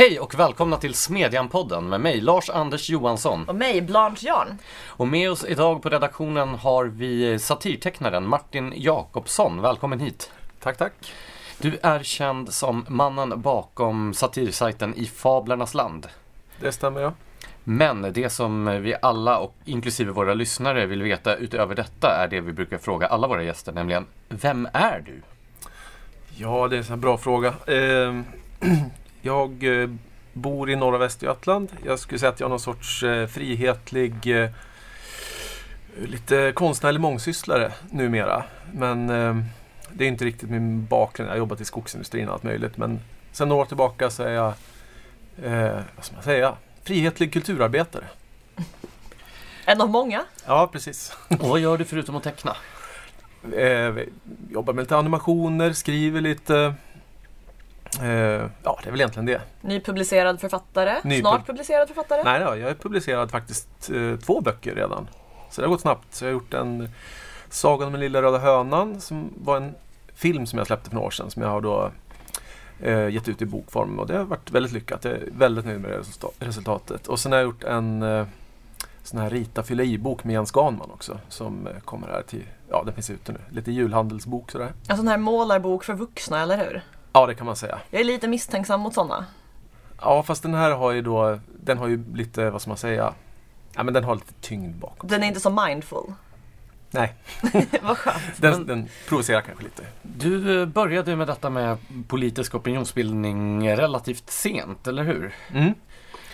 Hej och välkomna till Smedjan-podden med mig Lars-Anders Johansson. Och mig, Blanche Jarn. Och med oss idag på redaktionen har vi satirtecknaren Martin Jakobsson. Välkommen hit. Tack, tack. Du är känd som mannen bakom satirsajten I Fablernas land. Det stämmer ja. Men det som vi alla, och inklusive våra lyssnare, vill veta utöver detta är det vi brukar fråga alla våra gäster, nämligen Vem är du? Ja, det är en sån här bra fråga. Eh, jag eh, bor i norra Västergötland. Jag skulle säga att jag är någon sorts eh, frihetlig, eh, lite konstnärlig mångsysslare numera. Men eh, det är inte riktigt min bakgrund. Jag har jobbat i skogsindustrin och allt möjligt. Men sen några år tillbaka så är jag, eh, vad ska man säga, frihetlig kulturarbetare. En av många. Ja, precis. Och vad gör du förutom att teckna? Eh, jobbar med lite animationer, skriver lite. Eh, ja, det är väl egentligen det. Nypublicerad författare. Nypub- Snart publicerad författare. Nej då, jag har publicerat faktiskt eh, två böcker redan. Så det har gått snabbt. Så jag har gjort en Sagan om den lilla röda hönan som var en film som jag släppte för några år sedan som jag har då eh, gett ut i bokform och det har varit väldigt lyckat. Jag är väldigt nöjd med resulta- resultatet. Och sen har jag gjort en eh, sån här rita fylla i-bok med Jens Ganman också som eh, kommer här till, ja den finns ute nu, lite julhandelsbok sådär. En sån här målarbok för vuxna, eller hur? Ja det kan man säga. Jag är lite misstänksam mot sådana. Ja fast den här har ju då, den har ju lite, vad ska man säga, ja men den har lite tyngd bakom. Den är inte så mindful. Nej, Vad skönt. den, Men- den provocerar kanske lite. Du eh, började med detta med politisk opinionsbildning relativt sent, eller hur? Mm.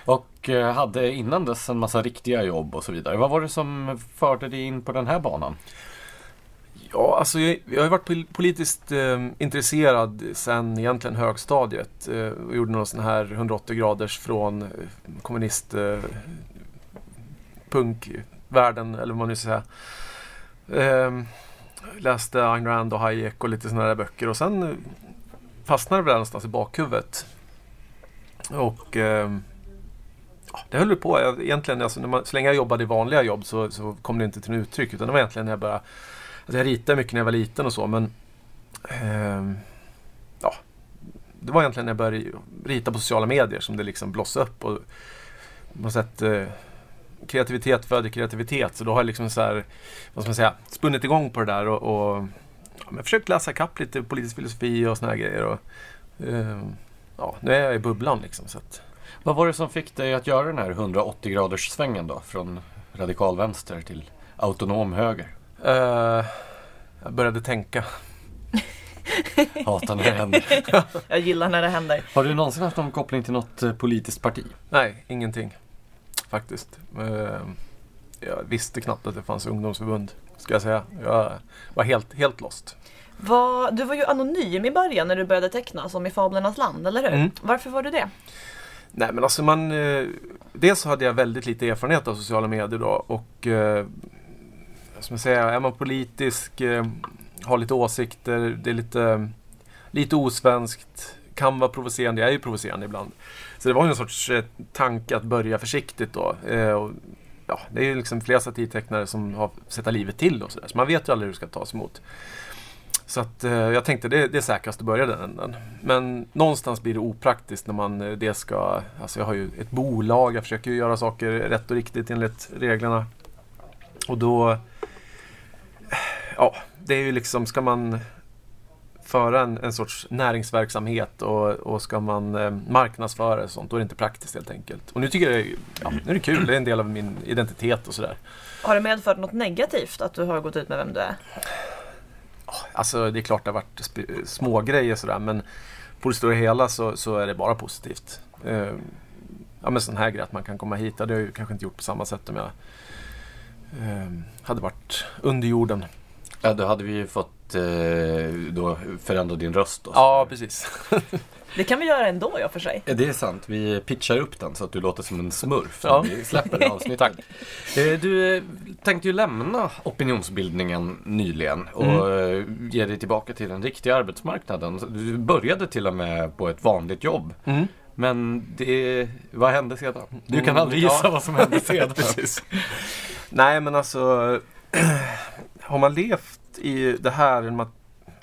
Och eh, hade innan dess en massa riktiga jobb och så vidare. Vad var det som förde dig in på den här banan? Ja, alltså jag, jag har ju varit politiskt eh, intresserad sedan egentligen högstadiet. Eh, och gjorde någon sån här 180 graders från eh, kommunist eh, punkvärlden, eller vad man nu ska säga. Eh, läste Ayn Rand och Hayek och lite sådana där böcker och sen eh, fastnade det där någonstans i bakhuvudet. Och eh, det höll på. Jag, egentligen, alltså, när man, så länge jag jobbade i vanliga jobb så, så kom det inte till uttryck utan det var egentligen när jag började Alltså jag ritade mycket när jag var liten och så men eh, ja, Det var egentligen när jag började rita på sociala medier som det liksom blossade upp och på något sätt eh, kreativitet föder kreativitet så då har jag liksom så här, vad ska man säga, spunnit igång på det där och, och ja, men försökt läsa kapp lite politisk filosofi och såna här grejer. Och, eh, ja, nu är jag i bubblan liksom. Så att, Vad var det som fick dig att göra den här 180 graders svängen då? Från radikal vänster till autonom höger? Eh, jag började tänka. Hatar när det händer. Jag gillar när det händer. Har du någonsin haft någon koppling till något eh, politiskt parti? Nej, ingenting. Faktiskt. Eh, Jag visste knappt att det fanns ungdomsförbund. Ska jag säga. Jag var helt, helt lost. Vad- du var ju anonym i början när du började teckna, som i Fablernas land, eller hur? Mm. Varför var du det? Nej men alltså man... eh, Dels så hade jag väldigt lite erfarenhet av sociala medier då och... eh, ska man säga? Är man politisk, eh, har lite åsikter, det är lite... Lite osvenskt, kan vara provocerande. Jag är ju provocerande ibland. Så det var ju en sorts eh, tanke att börja försiktigt då. Eh, och, ja, det är ju liksom flera satirtecknare som har sätta livet till och sådär. Så man vet ju aldrig hur det ska tas emot. Så att eh, jag tänkte det, det är säkrast att börja den änden. Men någonstans blir det opraktiskt när man eh, det ska... Alltså jag har ju ett bolag, jag försöker ju göra saker rätt och riktigt enligt reglerna. Och då... Ja, det är ju liksom, ska man föra en, en sorts näringsverksamhet och, och ska man eh, marknadsföra och sånt, då är det inte praktiskt helt enkelt. Och nu tycker jag ja, nu är det kul, det är en del av min identitet och sådär. Har det medfört något negativt att du har gått ut med vem du är? Alltså det är klart det har varit sp- små grejer sådär men på det stora hela så, så är det bara positivt. Eh, ja men sån här grej att man kan komma hit, det hade jag ju kanske inte gjort på samma sätt om jag eh, hade varit under jorden. Ja, då hade vi ju fått eh, då förändra din röst då. Ja, precis. Det kan vi göra ändå, ja för sig. Det är sant. Vi pitchar upp den så att du låter som en smurf när Ja. vi släpper det avsnittet. Eh, Du eh, tänkte ju lämna opinionsbildningen nyligen och eh, ge dig tillbaka till den riktiga arbetsmarknaden. Du började till och med på ett vanligt jobb. Mm. Men det, vad hände sedan? Du kan Mm, aldrig gissa ja. vad som hände sedan. Precis. Nej men alltså Har man levt i det här, genom att-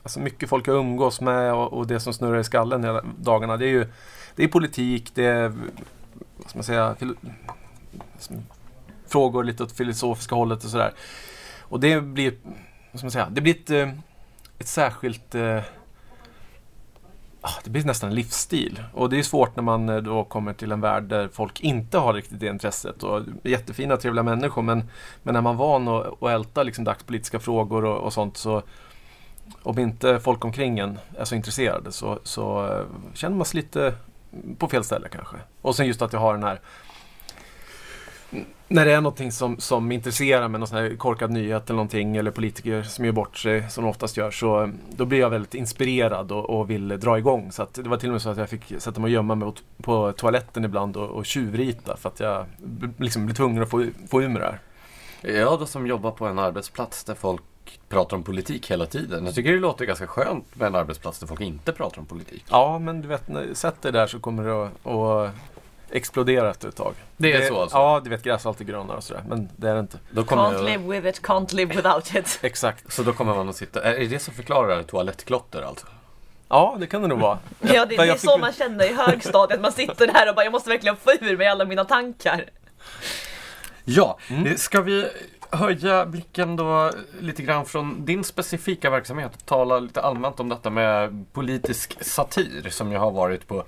alltså mycket folk jag umgås med och, och det som snurrar i skallen hela dagarna det är ju det är politik, det är vad ska man säga, fil, frågor lite åt filosofiska hållet och sådär. Och det blir, vad ska man säga, det blir ett, eh, ett särskilt eh, Ah, det blir nästan en livsstil. Och det är svårt när man eh, då kommer till en värld där folk inte har riktigt det intresset. Och jättefina, trevliga människor men, men är man van att, att älta liksom dagspolitiska frågor och, och sånt så om inte folk omkring en är så intresserade så, så eh, känner man sig lite på fel ställe kanske. Och sen just att jag har den här när det är någonting som, som intresserar mig, någon sån här korkad nyhet eller någonting eller politiker som gör bort sig som de oftast gör så då blir jag väldigt inspirerad och, och vill dra igång. Så det var till och med så att jag fick sätta mig och gömma mig på toaletten ibland och, och tjuvrita för att jag liksom blev tvungen att få, få ur mig det här. Jag då som jobbar på en arbetsplats där folk pratar om politik hela tiden. Jag tycker det låter ganska skönt med en arbetsplats där folk inte pratar om politik. Ja, men du vet, när du sätter dig där så kommer att, att explodera efter ett tag. Det är så alltså? Ja, du vet gräs är alltid grönare och sådär, men det är det inte. Då kommer Can't live with it, can't live without it. Exakt. Så då kommer man att sitta... Är det det som förklarar toalettklotter alltså? Ja, det kan det nog vara. Ja, det, det är jag så man känner i högstadiet. Man sitter där och bara, jag måste verkligen få ur mig alla mina tankar. Ja, Mm. eh, ska vi höja blicken då lite grann från din specifika verksamhet och tala lite allmänt om detta med politisk satir som ju har varit på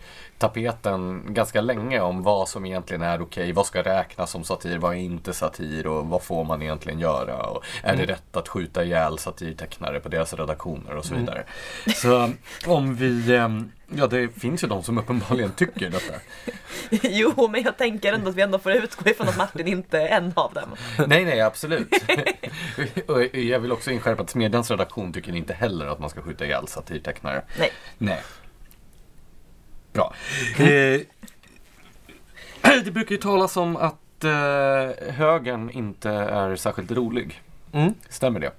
tapeten ganska länge om vad som egentligen är okej, vad ska räknas som satir, vad är inte satir och vad får man egentligen göra och är Mm. det rätt att skjuta ihjäl satirtecknare på deras redaktioner och så Mm. vidare. Så om vi, ehm, ja det finns ju de som uppenbarligen tycker detta. Jo, men jag tänker ändå att vi ändå får utgå ifrån att Martin inte är en av dem. Nej, nej, absolut. jag vill också inskärpa att Smedjans redaktion tycker inte heller att man ska skjuta ihjäl satirtecknare. Nej. Nej. Bra. Eh, det brukar ju talas om att eh, högern inte är särskilt rolig. Mm. Stämmer det?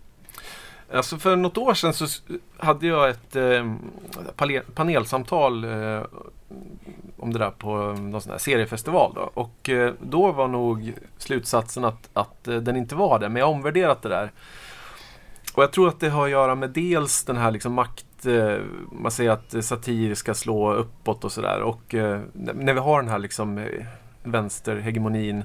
Alltså för något år sedan så hade jag ett eh, panelsamtal eh, om det där på någon sån här seriefestival. Då. Och eh, då var nog slutsatsen att, att eh, den inte var det, men jag har omvärderat det där. Och jag tror att det har att göra med dels den här liksom makt, Eh, man säger att satir ska slå uppåt och sådär. Och eh, när vi har den här liksom eh, vänsterhegemonin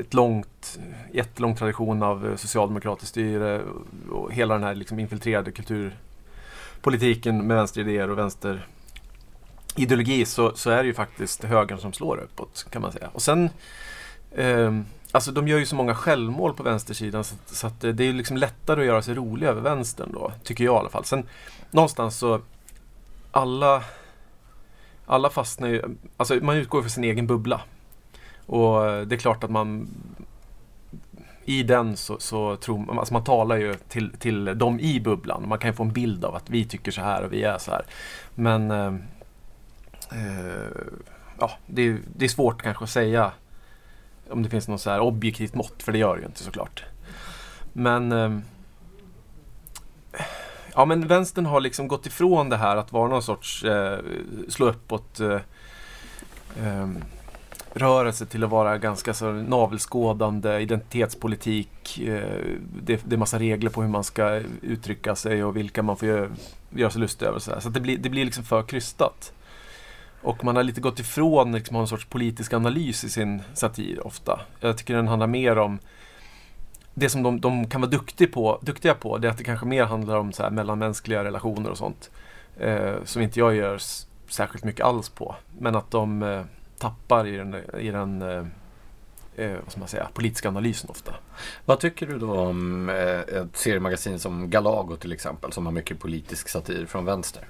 ett långt, jättelång tradition av socialdemokratiskt styre och- hela den här liksom infiltrerade kulturpolitiken med vänsteridéer och vänsterideologi så, så är det ju faktiskt högern som slår uppåt kan man säga. Och sen eh, Alltså de gör ju så många självmål på vänstersidan så, så att eh, det är ju liksom lättare att göra sig rolig över vänstern då, tycker jag i alla fall. Sen någonstans så alla alla fastnar ju, alltså man utgår från sin egen bubbla. Och eh, det är klart att man i den så, så tror man, alltså man talar ju till, till dem i bubblan. Man kan ju få en bild av att vi tycker så här och vi är så här. Men eh, eh ja, det, är, det är svårt kanske att säga om det finns något så här objektivt mått, för det gör det ju inte såklart. Men eh, Ja men vänstern har liksom gått ifrån det här att vara någon sorts eh, slå uppåt eh, eh, rörelse till att vara ganska så navelskådande identitetspolitik. Eh, det, det är massa regler på hur man ska uttrycka sig och vilka man får göra, göra sig lustig över. Så, här. så att det, blir, det blir liksom för krystat. Och man har lite gått ifrån liksom, att ha en sorts politisk analys i sin satir ofta. Jag tycker den handlar mer om det som de, de kan vara duktig på, duktiga på, det är att det kanske mer handlar om så här mellanmänskliga relationer och sånt. Eh, som inte jag gör s- särskilt mycket alls på. Men att de eh, tappar i den, i den eh, eh, vad ska man säga, politiska analysen ofta. Vad tycker du då om eh, ett seriemagasin som Galago till exempel som har mycket politisk satir från vänster?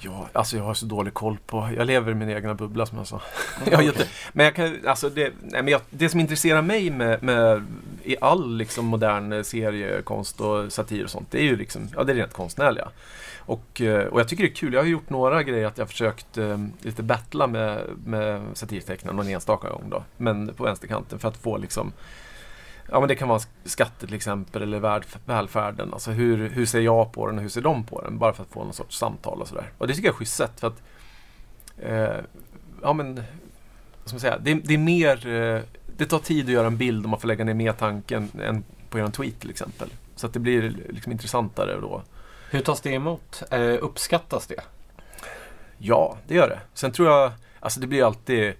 Ja, alltså jag har så dålig koll på, jag lever i min egna bubbla som jag sa. jag jätte, men jag kan, alltså det, nej, men jag, det som intresserar mig med, med i all liksom modern eh, seriekonst och satir och sånt, det är ju liksom, ja det är rent konstnärliga. Och, eh, och jag tycker det är kul, jag har gjort några grejer att jag har försökt eh, lite battla med, med satirtecknaren någon enstaka gång då. Men på vänsterkanten för att få liksom Ja men det kan vara skatter till exempel eller välfärden. Alltså hur, hur ser jag på den och hur ser de på den? Bara för att få någon sorts samtal och sådär. Och det tycker jag är schysst sätt för att eh, Ja men vad ska man säga? Det, det är mer eh, Det tar tid att göra en bild om man får lägga ner mer tanken än på en tweet till exempel. Så att det blir liksom intressantare då. Hur tas det emot? Eh, uppskattas det? Ja, det gör det. Sen tror jag, alltså det blir alltid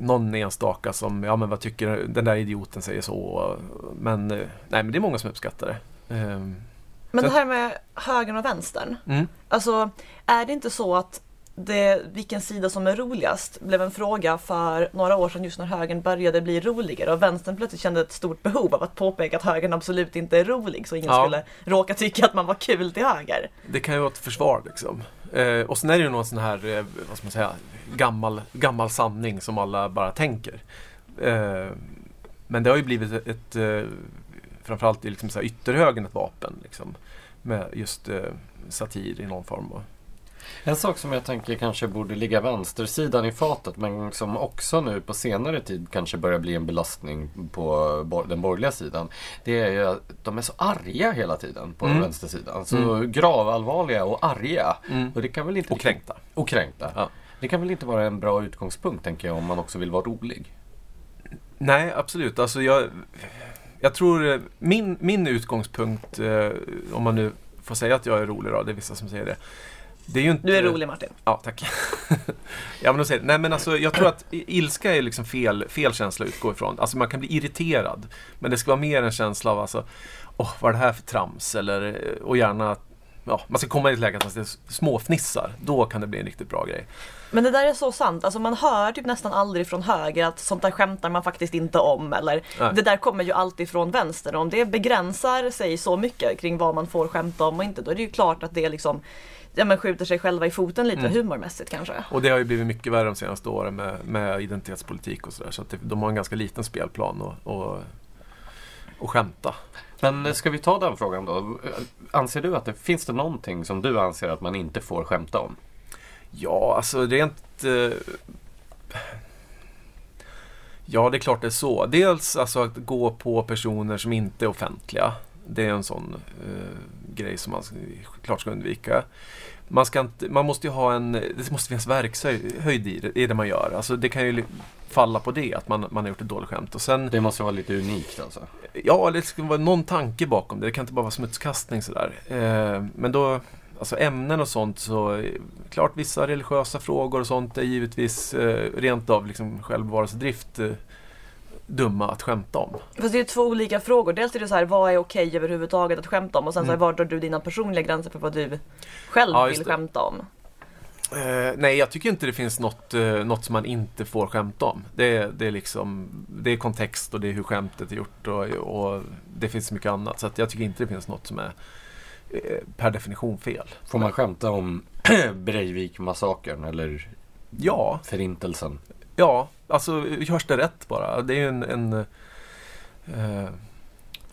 någon enstaka som, ja men vad tycker den där idioten säger så. Men eh, nej men det är många som uppskattar det. Ehm, Men det här med högern och vänstern. Mm. Alltså, är det inte så att det, vilken sida som är roligast blev en fråga för några år sedan just när högern började bli roligare och vänstern plötsligt kände ett stort behov av att påpeka att högern absolut inte är rolig så ingen Ja. skulle råka tycka att man var kul till höger. Det kan ju vara ett försvar liksom. Eh, och sen är det ju någon sån här, eh, vad ska man säga, gammal, gammal sanning som alla bara tänker. Eh, men det har ju blivit ett, ett eh, framförallt i liksom så här ytterhögern ett vapen. Liksom, med just eh, satir i någon form. Och, en sak som jag tänker kanske borde ligga vänstersidan i fatet men som också nu på senare tid kanske börjar bli en belastning på den borgerliga sidan. Det är ju att de är så arga hela tiden på Mm. vänstersidan. Så gravallvarliga och arga. Och det kan väl inte och kränkta. Och kränkta. Ja. Det kan väl inte vara en bra utgångspunkt tänker jag om man också vill vara rolig. Nej, absolut. Alltså jag, jag tror eh, min, min utgångspunkt, eh, om man nu får säga att jag är rolig då, det är vissa som säger det. Det är ju inte, Du är rolig Martin. Ja, tack. ja, men säger, nej, men alltså, jag tror att ilska är liksom fel, fel känsla att utgå ifrån. Alltså man kan bli irriterad. Men det ska vara mer en känsla av alltså, åh, vad är det här för trams? Eller, eh, och gärna, ja, man ska komma i ett läge att man småfnissar. Då kan det bli en riktigt bra grej. Men det där är så sant. Alltså man hör typ nästan aldrig från höger att sånt där skämtar man faktiskt inte om. Eller Nej. det där kommer ju alltid från vänster. Och om det begränsar sig så mycket kring vad man får skämta om och inte, då är det ju klart att det liksom ja, men skjuter sig själva i foten lite Mm. humormässigt kanske. Och det har ju blivit mycket värre de senaste åren med, med identitetspolitik och sådär. Så att det, de har en ganska liten spelplan och, och, och skämta. Men ska vi ta den frågan då? Anser du att det finns det någonting som du anser att man inte får skämta om? Ja, alltså rent... Eh, ja, det är klart det är så. Dels alltså att gå på personer som inte är offentliga. Det är en sån eh, grej som man klart ska undvika. Man, ska inte, man måste ju ha en... Det måste finnas verkshöjd i det, i det man gör. Alltså det kan ju falla på det, att man, man har gjort ett dåligt skämt. Och sen, Det måste vara lite unikt alltså. Ja, det ska vara någon tanke bakom det. Det kan inte bara vara smutskastning sådär. Eh, men då, alltså ämnen och sånt så, klart vissa religiösa frågor och sånt är givetvis eh, rent av liksom självbevarelsedrift eh, dumma att skämta om. Fast det är två olika frågor. Dels är det så här, vad är okej överhuvudtaget att skämta om? Och sen så här, Mm. var drar du dina personliga gränser för vad du själv Ja, vill det. skämta om? Eh, nej, jag tycker inte det finns något, eh, något som man inte får skämta om. Det, är- det, är liksom, det är kontext och det är hur skämtet är gjort och, och det finns mycket annat. Så att jag tycker inte det finns något som är eh, per definition fel. Får man skämta om Breivik-massakern eller Ja, Förintelsen? Ja, alltså görs det rätt bara. Det är ju en... en eh,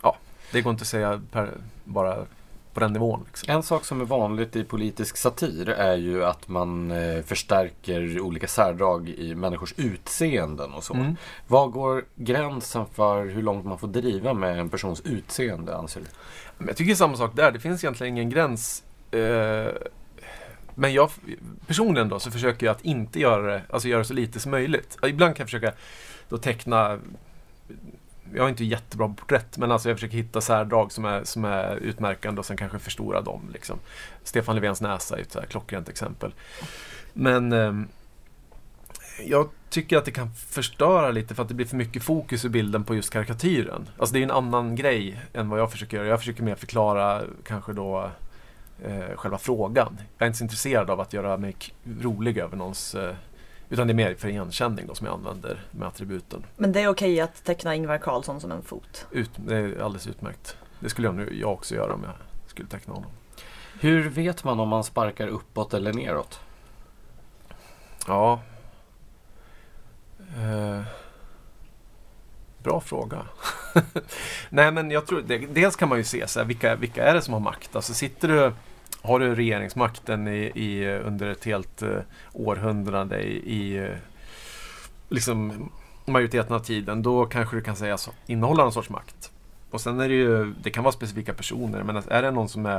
ja, det går inte att säga per, bara på den nivån. Liksom. En sak som är vanligt i politisk satir är ju att man eh, förstärker olika särdrag i människors utseenden och så. Mm. Vad går gränsen för hur långt man får driva med en persons utseende anser du? Men jag tycker samma sak där. Det finns egentligen ingen gräns. Eh, men jag personligen då så försöker jag att inte göra det, alltså göra så lite som möjligt. Ibland kan jag försöka då teckna jag är inte jättebra på porträtt, men alltså jag försöker hitta särdrag som är, som är utmärkande och sen kanske förstora dem. Liksom. Stefan Löfvens näsa är ett så här klockrent exempel. Men eh, jag tycker att det kan förstöra lite för att det blir för mycket fokus i bilden på just karikatyren. Alltså det är en annan grej än vad jag försöker göra. Jag försöker mer förklara kanske då eh, själva frågan. Jag är inte så intresserad av att göra mig rolig över någons eh, utan det är mer för igenkänning då som jag använder med attributen. Men det är okej att teckna Ingvar Carlsson som en fot. Ut, det är alldeles utmärkt. Det skulle jag, nu, jag också göra om jag skulle teckna honom. Hur vet man om man sparkar uppåt eller neråt? Ja. Eh, bra fråga. Nej men jag tror, det, dels kan man ju se så här, vilka, vilka är det som har makt? Alltså sitter du, har du regeringsmakten i, i, under ett helt eh, århundrade i, i eh, liksom majoriteten av tiden, då kanske du kan säga så, innehålla någon sorts makt. Och sen är det ju, det kan vara specifika personer, men är det någon som är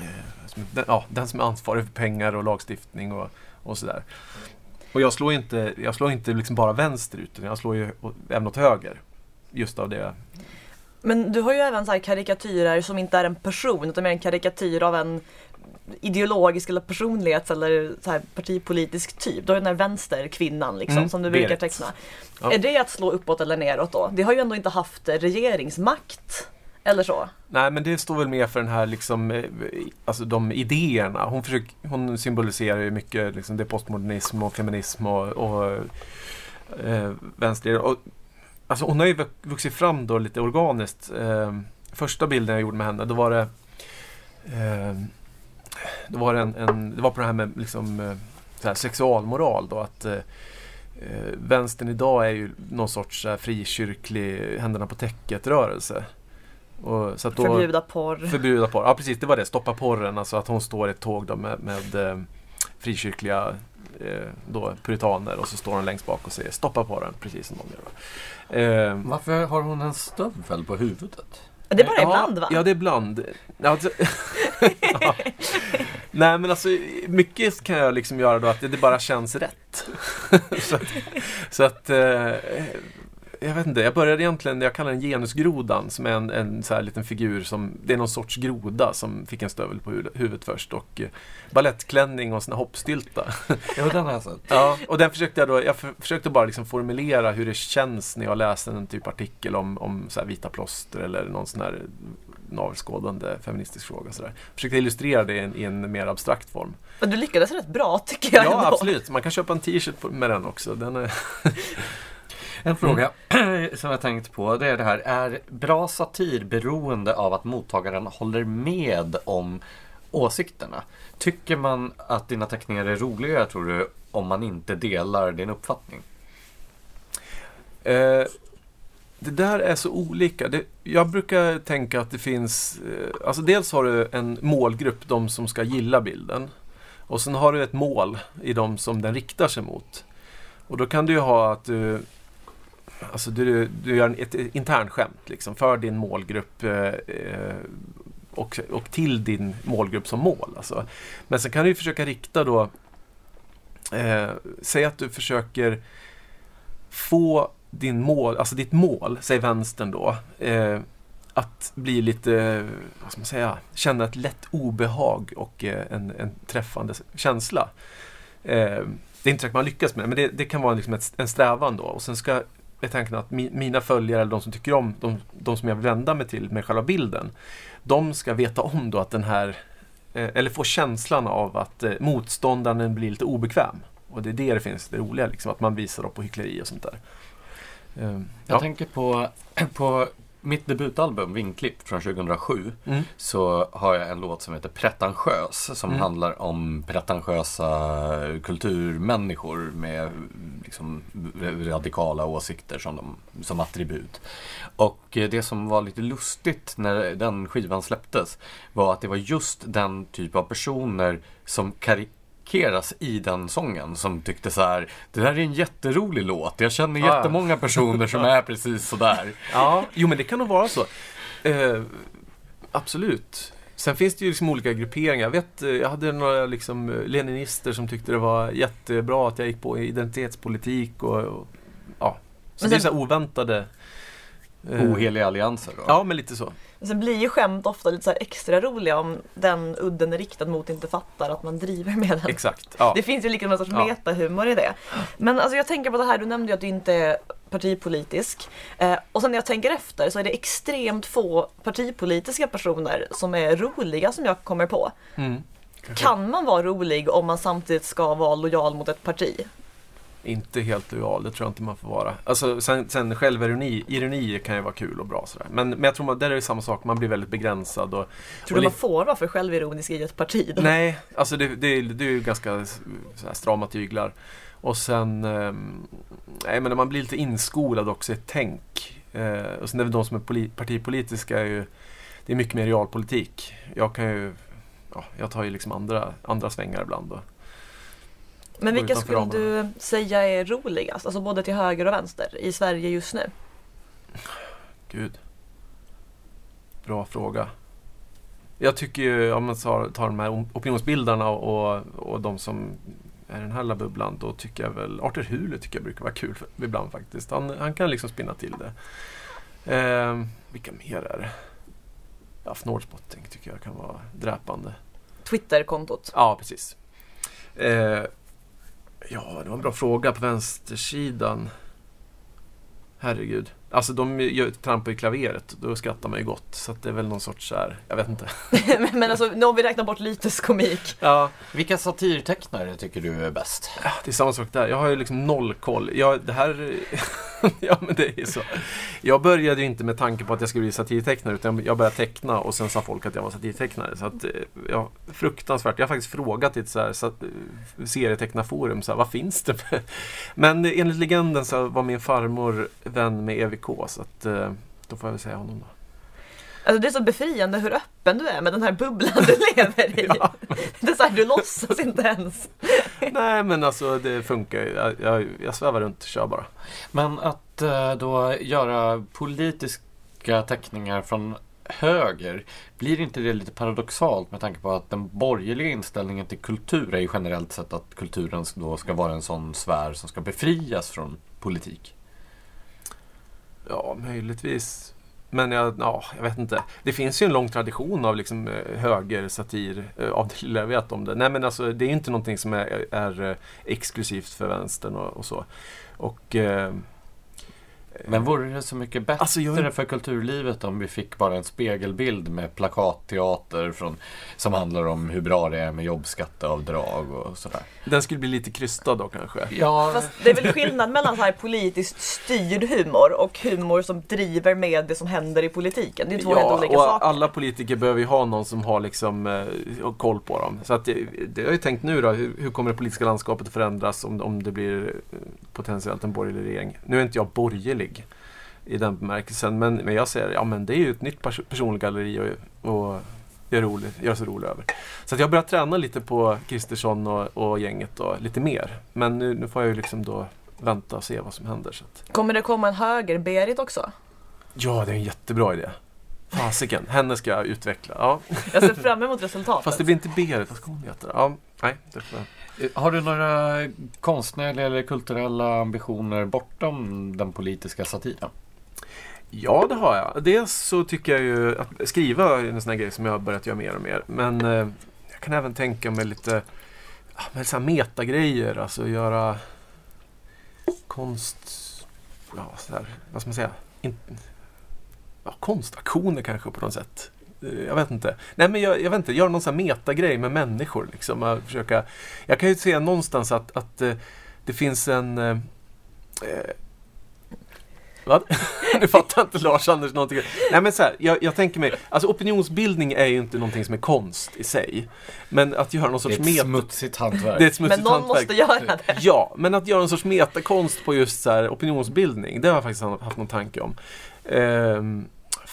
eh, som, den, ja, den som är ansvarig för pengar och lagstiftning och, och sådär. Och jag slår inte, jag slår inte liksom bara vänsterut, utan jag slår ju även åt höger. Just av det. Men du har ju även så här karikatyrer som inte är en person utan mer en karikatyr av en ideologisk eller personlighets eller så här partipolitisk typ. Då är den där vänsterkvinnan liksom Mm, som du brukar teckna. Ja. Är det att slå uppåt eller neråt då? Det har ju ändå inte haft regeringsmakt. Eller så. Nej men det står väl mer för den här liksom, eh, alltså de idéerna. Hon, försöker, hon symboliserar ju mycket liksom, det postmodernism och feminism och, och eh, vänster. Och, alltså hon har ju vux- vuxit fram då lite organiskt. Eh, första bilden jag gjorde med henne, då var det eh, då var det, en, en, det var på det här med liksom, eh, så här sexualmoral då. att eh, eh, Vänstern idag är ju någon sorts här, frikyrklig händerna på täcket-rörelse. Och, så att då, Förbjuda porr. Förbjuda porr. Ja precis, det var det. Stoppa porren. Alltså att hon står i ett tåg då med, med eh, frikyrkliga eh, då, puritaner och så står hon längst bak och säger stoppa porren. Precis som de gör. Eh, Varför har hon en stövel på huvudet? Det är bara ja, ibland va? Ja, det är ibland. Ja, Alltså, ja. Nej men alltså mycket kan jag liksom göra då att det, det bara känns rätt. så att, så att eh, jag vet inte, jag började egentligen, jag kallar den genusgrodan som är en, en så här liten figur som, det är någon sorts groda som fick en stövel på hu- huvudet först och eh, ballettklänning och såna hoppstylta. Jo, den har jag sett. Ja, och den försökte jag då, jag för, försökte bara liksom formulera hur det känns när jag läste en typ artikel om, om så här vita plåster eller någon sån här navelskådande feministisk fråga. Så där. Försökte illustrera det i en, i en mer abstrakt form. Men du lyckades rätt bra tycker jag Ja, ändå. absolut. Man kan köpa en t-shirt med den också. Den är, En fråga som jag tänkt på det är det här. Är bra satir beroende av att mottagaren håller med om åsikterna? Tycker man att dina teckningar är roligare tror du om man inte delar din uppfattning? Eh, det där är så olika. Det, jag brukar tänka att det finns, eh, alltså dels har du en målgrupp, de som ska gilla bilden. Och sen har du ett mål i de som den riktar sig mot. Och då kan du ju ha att du, alltså du, du gör ett internskämt liksom, för din målgrupp eh, eh, och, och till din målgrupp som mål. Alltså. Men sen kan du ju försöka rikta då, eh, säg att du försöker få din mål, alltså ditt mål, säg vänstern då, eh, att bli lite, vad ska man säga, känna ett lätt obehag och eh, en, en träffande känsla. Eh, det är inte säkert man lyckas med det, men det, det kan vara liksom ett, en strävan då. Och sen ska jag tänka att mi, mina följare, eller de som tycker om, de, de som jag vill vända mig till med själva bilden, de ska veta om då att den här, eh, eller få känslan av att eh, motståndaren blir lite obekväm. Och det är det det finns det roliga, liksom, att man visar upp på hyckleri och sånt där. Eh, Jag ja. tänker på, på mitt debutalbum Vingklipp från 2007 Mm. så har jag en låt som heter Pretentiös som Mm. handlar om pretentiösa kulturmänniskor med liksom radikala åsikter som, de, som attribut. Och eh, det som var lite lustigt när den skivan släpptes var att det var just den typ av personer som karikeras i den sången som tyckte så här Det här är en jätterolig låt. Jag känner Ah. jättemånga personer som är precis sådär. Ja, jo men det kan nog vara så. Eh, absolut. Sen finns det ju liksom olika grupperingar. Jag vet, eh, jag hade några liksom eh, leninister som tyckte det var jättebra att jag gick på identitetspolitik och, och ja. Så Men det är så här oväntade... eh, Oheliga allianser då. Ja, men lite så. Sen blir ju skämt ofta lite så extra roliga om den udden är riktad mot inte fattar att man driver med den. Exakt. Ja. Det finns ju liksom en sorts Ja. metahumor i det. Men alltså jag tänker på det här, du nämnde ju att du inte är partipolitisk. Eh, och sen när jag tänker efter så är det extremt få partipolitiska personer som är roliga som jag kommer på. Mm. Kan man vara rolig om man samtidigt ska vara lojal mot ett parti? Inte helt lojal, det tror jag inte man får vara. Alltså, sen, sen självironi ironi kan ju vara kul och bra sådär. Men, men jag tror man, där är det samma sak, man blir väldigt begränsad. Och, Tror och du man får vara för självironisk i ett parti? Då? Nej, alltså det, det, det är ju ganska s- så här strama tyglar. Och sen, nej men man blir lite inskolad också i ett tänk. Eh, och sen är det de som är poli- partipolitiska är ju, det är mycket mer realpolitik. Jag kan ju, ja, jag tar ju liksom andra, andra svängar ibland. Då. Men vilka skulle ramarna. du säga är roligast? Alltså både till höger och vänster i Sverige just nu? Gud. Bra fråga. Jag tycker ju, om man tar, tar de här opinionsbildarna och, och de som är i den här lilla bubblan, då tycker jag väl Arthur Hule tycker jag brukar vara kul för, ibland faktiskt. Han, han kan liksom spinna till det. Eh, vilka mer är det? Ja, Snårspotting tycker jag kan vara dräpande. Twitterkontot. Ja, precis. Eh, ja, det var en bra fråga på vänstersidan. Herregud. Alltså de trampar i klaveret. Då skrattar man ju gott. Så att det är väl någon sorts så här, jag vet inte. Men alltså, nu om vi räknar bort lyteskomik. Ja, Vilka satirtecknare tycker du är bäst? det är samma sak där. Jag har ju liksom noll koll. Jag, det här... ja, men det är så. Jag började ju inte med tanke på att jag skulle bli satirtecknare utan jag började teckna och sen sa folk att jag var satirtecknare. Så att, eh, ja, fruktansvärt. Jag har faktiskt frågat i ett så här, så att, eh, serietecknarforum, så här, vad finns det? Men enligt legenden så var min farmor vän med EVK så att eh, då får jag väl säga honom då. Alltså det är så befriande hur öppen du är med den här bubblan du lever i. Ja. Det är så här, du låtsas inte ens. Nej men alltså det funkar ju. Jag, jag, jag svävar runt, kör bara. Men att eh, då göra politiska teckningar från höger, blir inte det lite paradoxalt med tanke på att den borgerliga inställningen till kultur är ju generellt sett att kulturen då ska vara en sån sfär som ska befrias från politik? Ja, möjligtvis. Men jag, ja, jag vet inte. Det finns ju en lång tradition av liksom, eh, högersatir, eh, av det lilla jag vet om det. Nej men alltså det är ju inte någonting som är, är eh, exklusivt för vänstern och, och så. Och... Eh, men vore det så mycket bättre Alltså, jag- för kulturlivet om vi fick bara en spegelbild med plakatteater från, som handlar om hur bra det är med jobbskatteavdrag och sådär? den skulle bli lite krystad då kanske. Ja, Fast det är väl skillnad mellan så här politiskt styrd humor och humor som driver med det som händer i politiken. Det är två helt Ja, olika och saker. alla politiker behöver ju ha någon som har liksom, eh, koll på dem. Så att det, det har jag ju tänkt nu då, hur, hur kommer det politiska landskapet att förändras om, om det blir eh, potentiellt en borgerlig regering? Nu är inte jag borgerlig i den bemärkelsen, men, men jag säger ja men det är ju ett nytt pers persongalleri och, och jag är rolig, så rolig över. Så jag börjat träna lite på Kristersson och, och gänget och lite mer. Men nu, nu får jag ju liksom då vänta och se vad som händer. Så att, Kommer det komma en höger-Berit också? ja, det är en jättebra idé. Fasiken, henne ska jag utveckla. Ja. Jag ser fram emot resultatet. Fast det blir inte Berit, vad ska hon heta? Ja, nej, det får jag. Har du några konstnärliga eller kulturella ambitioner bortom den politiska satiren? Ja, det har jag. Dels så tycker jag ju att skriva är en sån här grej som jag har börjat göra mer och mer. Men eh, jag kan även tänka mig lite ah, med så här metagrejer, alltså göra konst, ja, så här, vad ska man säga, In, ja, konstaktioner kanske på något sätt. Eh, Jag vet inte. Nej men jag, jag vet inte, göra någon sån här metagrej med människor. Liksom. Att försöka, jag kan ju se någonstans att, att eh, det finns en eh, eh, vad? nu fattar inte Lars-Anders någonting. Nej men så här, jag, jag tänker mig, alltså opinionsbildning är ju inte någonting som är konst i sig. Men att göra någon Det sorts är ett meta... smutsigt hantverk. Det är ett smutsigt Men någon hantverk. måste göra det. Ja, men att göra en sorts metakonst på just så här opinionsbildning, det har jag faktiskt haft någon tanke om. Ehm,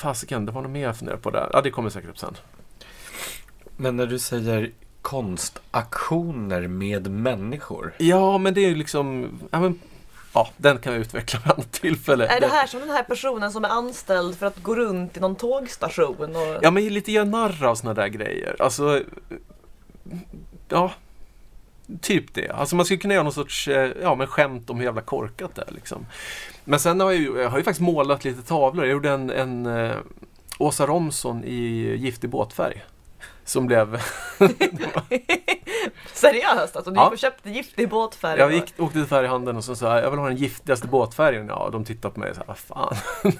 fasiken, det var något mer jag funderade på där. Ja, det kommer säkert upp sen. Men när du säger konstaktioner med människor. Ja, men det är ju liksom, ja, men, ja den kan jag utveckla vid annat tillfälle. Är det här som den här personen som är anställd för att gå runt i någon tågstation? Och... Ja, men lite göra narr av såna där grejer. Alltså, ja, typ det. Alltså man skulle kunna göra någon sorts eh, ja, men skämt om hur jävla korkat det är. Liksom. Men sen har jag, ju, jag har ju faktiskt målat lite tavlor. Jag gjorde en, en eh, Åsa Romson i giftig båtfärg. Som blev... Seriöst alltså? Du Ja. gick och köpte giftig båtfärg? jag och- gick, åkte till färghandeln och så sa jag, vill ha den giftigaste båtfärgen. Ja, de tittade på mig och sa, vad fan.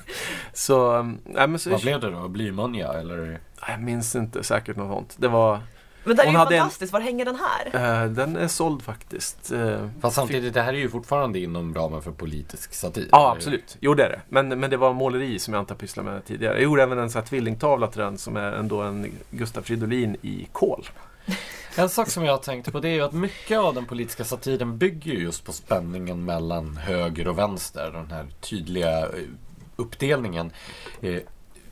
så, eh, nej men så... Vad blev det då? Blymunja eller? Jag minns inte, säkert något sånt. Det var... Men det här är ju hade en- fantastiskt, var hänger den här? Eh, den är såld faktiskt. Eh, Fast samtidigt, det här är ju fortfarande inom ramen för politisk satir. Ja, absolut. Jo, det är det. Men, men det var måleri som jag inte har pysslat med tidigare. Jag gjorde även en sån här tvillingtavla till den som är ändå en Gustaf Fridolin i kol. En sak som jag tänkte på det är ju att mycket av den politiska satiren bygger ju just på spänningen mellan höger och vänster. Den här tydliga eh, uppdelningen.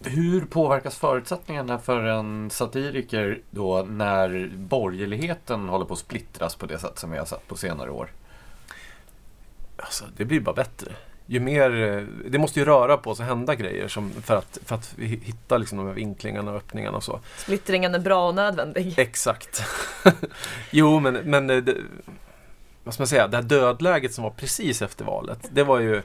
Hur påverkas förutsättningarna för en satiriker då när borgerligheten håller på att splittras på det sätt som vi har sett på senare år? Alltså, det blir bara bättre. Ju mer, eh, det måste ju röra på sig, hända grejer som, för, att, för att vi hitta liksom de här vinklingarna och öppningarna och så. Splittringen är bra och nödvändig. Exakt. jo, men, men eh, det, vad ska man säga, det här dödläget som var precis efter valet, det var ju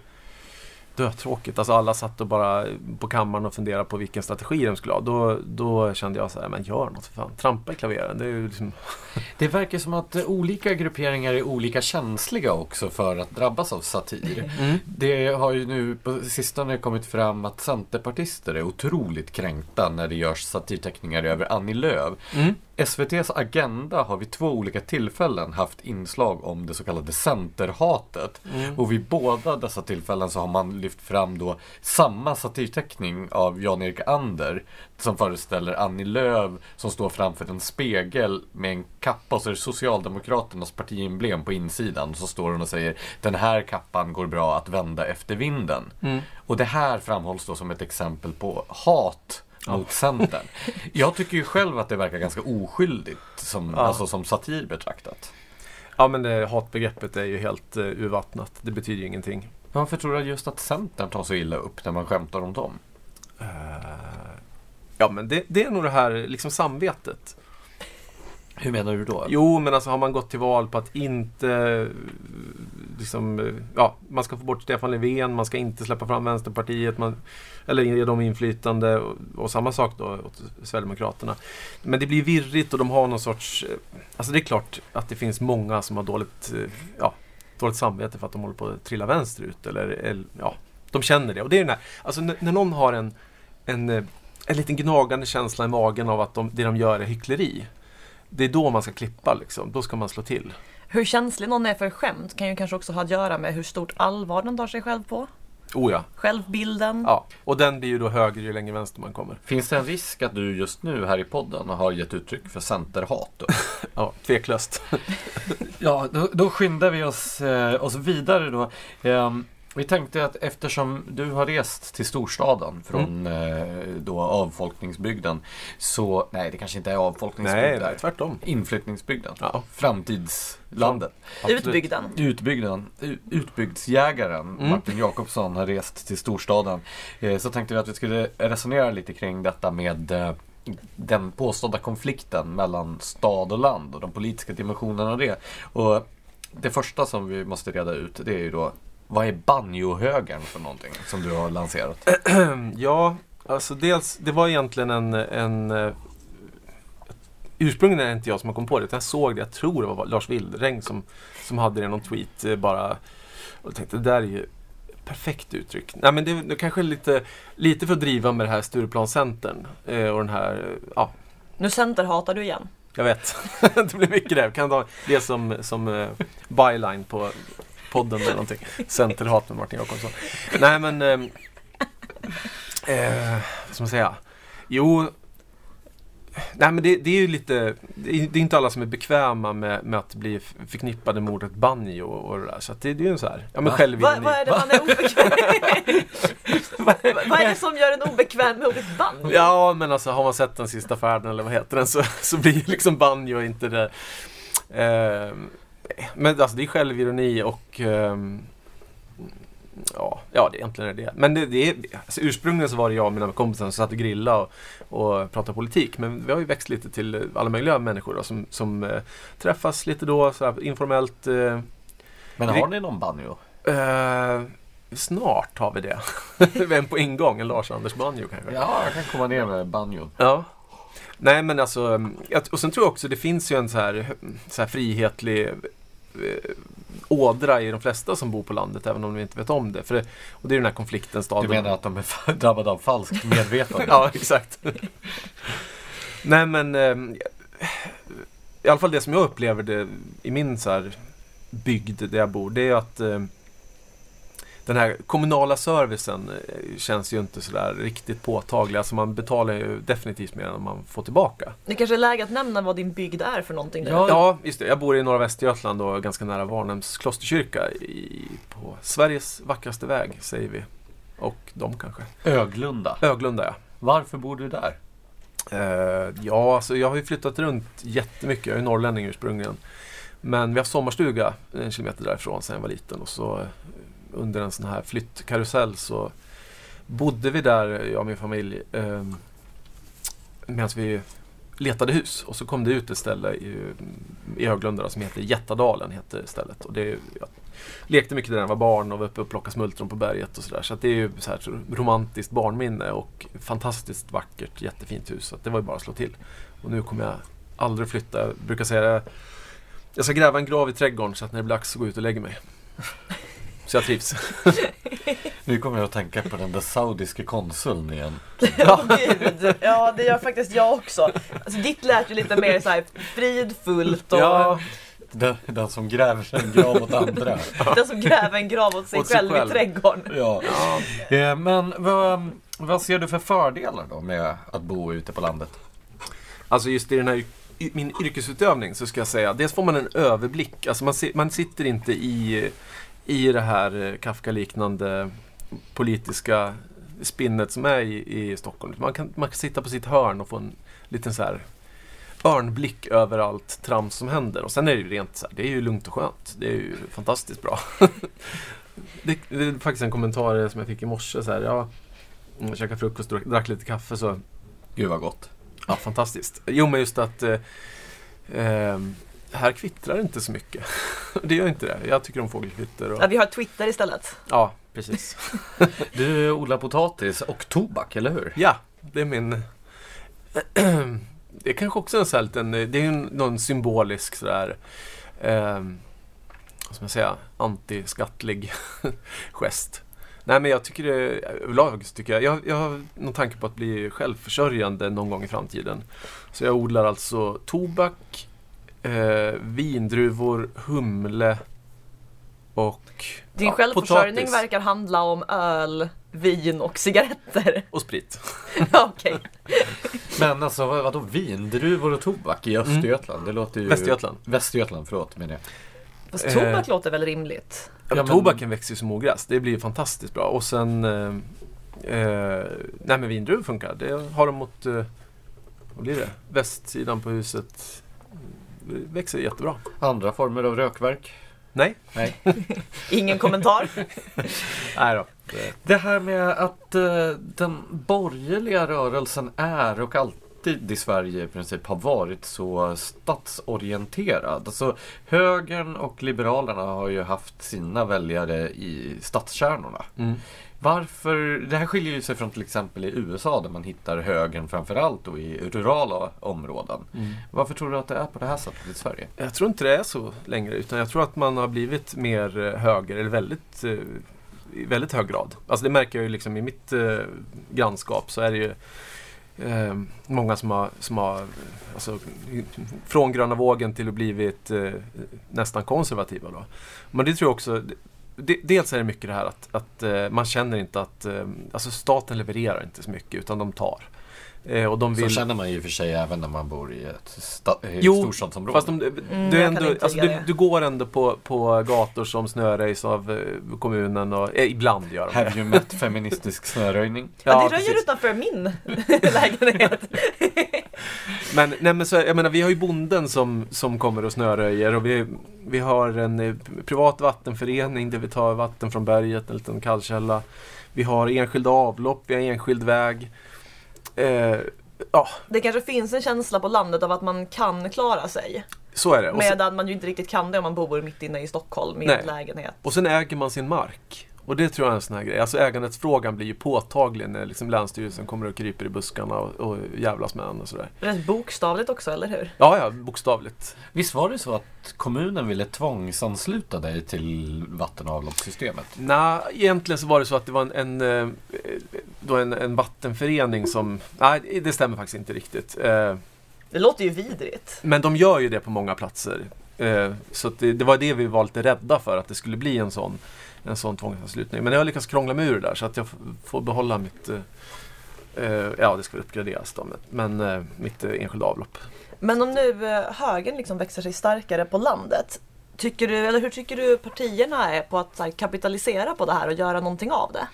dötråkigt. Alltså alla satt och bara på kammaren och funderade på vilken strategi de skulle ha. Då, då kände jag så här, men gör något för fan. Trampa i klaveren. Det är liksom... Det verkar som att olika grupperingar är olika känsliga också för att drabbas av satir. Mm. Det har ju nu på sistone kommit fram att centerpartister är otroligt kränkta när det görs satirteckningar över Annie Lööf. Mm. SVTs Agenda har vid två olika tillfällen haft inslag om det så kallade centerhatet. Mm. Och vid båda dessa tillfällen så har man lyft fram då samma satirteckning av Jan-Erik Ander som föreställer Annie Lööf som står framför en spegel med en kappa och så är det Socialdemokraternas partiemblem på insidan. Och så står hon och säger Den här kappan går bra att vända efter vinden. Mm. Och det här framhålls då som ett exempel på hat mot Centern. Jag tycker ju själv att det verkar ganska oskyldigt som, Ja. alltså, som satir betraktat. Ja men det, hatbegreppet är ju helt uh, urvattnat. Det betyder ju ingenting. Varför tror du just att Centern tar så illa upp när man skämtar om dem? Eh, ja men det, det är nog det här liksom samvetet. Hur menar du då? Jo, men alltså har man gått till val på att inte liksom, ja, man ska få bort Stefan Löfven, man ska inte släppa fram Vänsterpartiet, man, eller ge dem inflytande och, och samma sak då åt Sverigedemokraterna. Men det blir virrigt och de har någon sorts, eh, alltså det är klart att det finns många som har dåligt, eh, ja, dåligt samvete för att de håller på att trilla vänsterut eller, eller ja, de känner det. Och det är den här, alltså när, när någon har en, en, eh, en liten gnagande känsla i magen av att de, det de gör är hyckleri. Det är då man ska klippa liksom. Då ska man slå till. Hur känslig någon är för skämt kan ju kanske också ha att göra med hur stort allvar den tar sig själv på. Oh ja. Självbilden. ja. Och den blir ju då högre ju längre vänster man kommer. Finns det en risk att du just nu här i podden har gett uttryck för centerhat? Då? Ja, tveklöst. Ja, då, då skyndar vi oss, eh, oss vidare då. Ehm, vi tänkte att eftersom du har rest till storstaden från eh, då avfolkningsbygden så, nej det kanske inte är avfolkningsbygd nej, tvärtom. Inflyttningsbygden. Ja. Framtidslandet. Absolut. Utbyggden. Utbyggnaden, u- utbygdsjägaren Mm. Martin Jakobsson har rest till storstaden. Eh, så tänkte vi att vi skulle resonera lite kring detta med eh, den påstådda konflikten mellan stad och land och de politiska dimensionerna av det. Och det första som vi måste reda ut det är ju då vad är banjohögern för någonting som du har lanserat? Ja, alltså dels, det var egentligen en, en eh, Ursprungligen är det inte jag som har kommit på det, utan jag såg det, jag tror det var Lars Wildräng som, som hade det i någon tweet eh, bara. Och tänkte, det där är ju perfekt uttryck. Nej men det, det kanske är lite, lite för att driva med det här Stureplanscentern eh, och den här, ja, Nu centerhatar du igen. jag vet. det blir mycket där. Kan ta det som, som byline på podden eller någonting. Centerhat med Martin Jakobsson. Nej men, eh, eh, vad ska man säga? Jo, nej men det, det är ju lite, det är, inte alla som är bekväma med, med att bli förknippade med ordet banjo och det där. Så det, det är ju en så här, ja men Va? självironi. Vad, är det man är obekväm vad, vad är det som gör en obekväm med ordet band? Ja, men alltså har man sett den sista färden eller vad heter den så, så blir ju liksom banjo inte det. Eh, men alltså det är självironi och ehm, ja, ja, det egentligen är det. Men det, det är, alltså, ursprungligen så var det jag och mina kompisar som satt och grillade och, och pratade politik. Men vi har ju växt lite till alla möjliga människor då, som, som eh, träffas lite då, så här, informellt. Eh, Men har ni någon banjo? eh, snart har vi det. Vem på ingång? En Lars-Anders banjo kanske? Ja, jag kan komma ner med banjon. Ja. Nej men alltså, jag- och sen tror jag också det finns ju en så här, så här frihetlig eh, ådra i de flesta som bor på landet även om de inte vet om det. För det och det är den här konflikten staden. Du menar att de är drabbade av falskt medvetande? Ja, exakt. Nej men eh, i alla fall det som jag upplever det i min så här bygd där jag bor, det är att eh, den här kommunala servicen eh, känns ju inte sådär riktigt påtaglig. Alltså man betalar ju definitivt mer än man får tillbaka. Det kanske är läge att nämna vad din bygd är för någonting. Ja. Ja, just det. Jag bor i norra Västergötland och ganska nära Varnhems klosterkyrka i, på Sveriges vackraste väg, säger vi. Och de kanske. Öglunda. Öglunda, ja. Varför bor du där? Eh, ja, alltså jag har ju flyttat runt jättemycket. Jag är norrlänning ursprungligen. Men vi har sommarstuga en kilometer därifrån sedan jag var liten. Och så under en sån här flyttkarusell så bodde vi där, jag och min familj. Eh, Medan vi letade hus och så kom det ut ett ställe i, i Höglunda som heter Jättadalen. Heter stället. Och det, jag lekte mycket där när jag var barn och var uppe och plockade smultron på berget och sådär. Så att det är ju så här så romantiskt barnminne och fantastiskt vackert, jättefint hus. Så att det var ju bara att slå till. Och nu kommer jag aldrig flytta. Jag brukar säga det, jag ska gräva en grav i trädgården så att när det blir dags så går jag ut och lägger mig. Så jag trivs. Nu kommer jag att tänka på den där saudiske konsuln igen. Ja, gud. Ja, det gör faktiskt jag också. Alltså, ditt lät ju lite mer så här fridfullt och Ja, Den, den som gräver en grav åt andra. den som gräver en grav åt sig, Åt sig själv, själv. i trädgården. Ja. ja. Eh, Men vad, vad ser du för fördelar då med att bo ute på landet? Alltså just i den här min yrkesutövning så ska jag säga, dels får man en överblick. Alltså man, man sitter inte i, i det här eh, Kafka-liknande politiska spinnet som är i, i Stockholm. Man kan, man kan sitta på sitt hörn och få en liten så här örnblick över allt trams som händer. Och sen är det ju rent så här, det är ju lugnt och skönt. Det är ju fantastiskt bra. det, det är faktiskt en kommentar som jag fick i morse. Så här, ja, jag käkade frukost och drack lite kaffe så Gud vad gott. Ja, fantastiskt. Jo, men just att eh, eh, här kvittrar inte så mycket. det gör inte det. Jag tycker om fågelkvitter. Och, Ja, vi har Twitter istället. ja, precis. Du odlar potatis och tobak, eller hur? Ja, det är min... det är kanske också en sån här liten, det är ju någon symbolisk sådär, eh, vad ska man säga, antiskattlig gest. Nej men jag tycker det, överlag tycker jag, jag, jag har någon tanke på att bli självförsörjande någon gång i framtiden. Så jag odlar alltså tobak, eh, vindruvor, humle och Din ja, självförsörjning potatis verkar handla om öl, vin och cigaretter. och sprit. Ja, Okej. Men alltså vad- vadå vindruvor och tobak i Östergötland? Det låter ju... Västergötland. Västergötland, förlåt menar jag. Fast Eh. tobak låter väl rimligt? Ja, men men- Tobaken växer ju som ogräs. Det blir fantastiskt bra. Och sen... Eh, eh, nej men vindruvor funkar. Det har de mot... Eh, vad blir det? Västsidan på huset. Växer jättebra. Andra former av rökverk? Nej. Nej. Ingen kommentar. Nej då. Det, Det här med att eh, den borgerliga rörelsen är och alltid i Sverige i princip har varit så statsorienterad. Alltså högern och liberalerna har ju haft sina väljare i stadskärnorna. mm. Varför? Det här skiljer ju sig från till exempel i USA där man hittar högern framförallt då i rurala områden. Mm. Varför tror du att det är på det här sättet i Sverige? Jag tror inte det är så längre. Utan jag tror att man har blivit mer eh, höger. Eller väldigt... Eh, i väldigt hög grad. Alltså det märker jag ju liksom i mitt eh, grannskap så är det ju eh, många som har, som har alltså, från gröna vågen till att blivit eh, nästan konservativa. Då. Men det tror jag också, de, dels är det mycket det här att, att eh, man känner inte att eh, alltså staten levererar inte så mycket utan de tar. Eh, och de Så vill, känner man ju för sig även när man bor i ett sta- Jo, storstadsområde. Fast de, Mm, du, kan ändå, alltså, du, det. du går ändå på, på gator som snöröjs av kommunen och eh, ibland gör de Have det. you met feministisk snöröjning? Ja, det precis. röjer utanför min lägenhet. Men, nej, men så, jag menar, vi har ju bonden som, som kommer och snöröjer och vi, vi har en eh, privat vattenförening där vi tar vatten från berget, en liten kallkälla. Vi har enskilda avlopp, vi har enskild väg. Eh, ja, Det kanske finns en känsla på landet av att man kan klara sig. så är det. Och sen, Medan man ju inte riktigt kan det om man bor mitt inne i Stockholm i en lägenhet. och sen äger man sin mark. Och det tror jag är en sån här grej. Alltså äganderättsfrågan blir ju påtaglig när liksom Länsstyrelsen kommer och kryper i buskarna och, och jävlas med en och sådär. Rätt bokstavligt också, eller hur? Ja, ja, bokstavligt. Visst var det så att kommunen ville tvångsansluta dig till vatten och avloppssystemet? Nej, egentligen så var det så att det var en, en, eh, då en, en vattenförening som... Nej, det stämmer faktiskt inte riktigt. Eh, Det låter ju vidrigt. Men de gör ju det på många platser. Eh, Så det, det var det vi var lite rädda för, att det skulle bli en sån, en sån tvångsanslutning. Men jag har lyckats krångla mig ur det där så att jag får behålla mitt... eh, eh, Ja, det ska väl uppgraderas då, men- men eh, mitt eh, enskilda avlopp. Men om nu eh, högern liksom växer sig starkare på landet. Tycker du, eller hur tycker du partierna är på att här, kapitalisera på det här och göra någonting av det?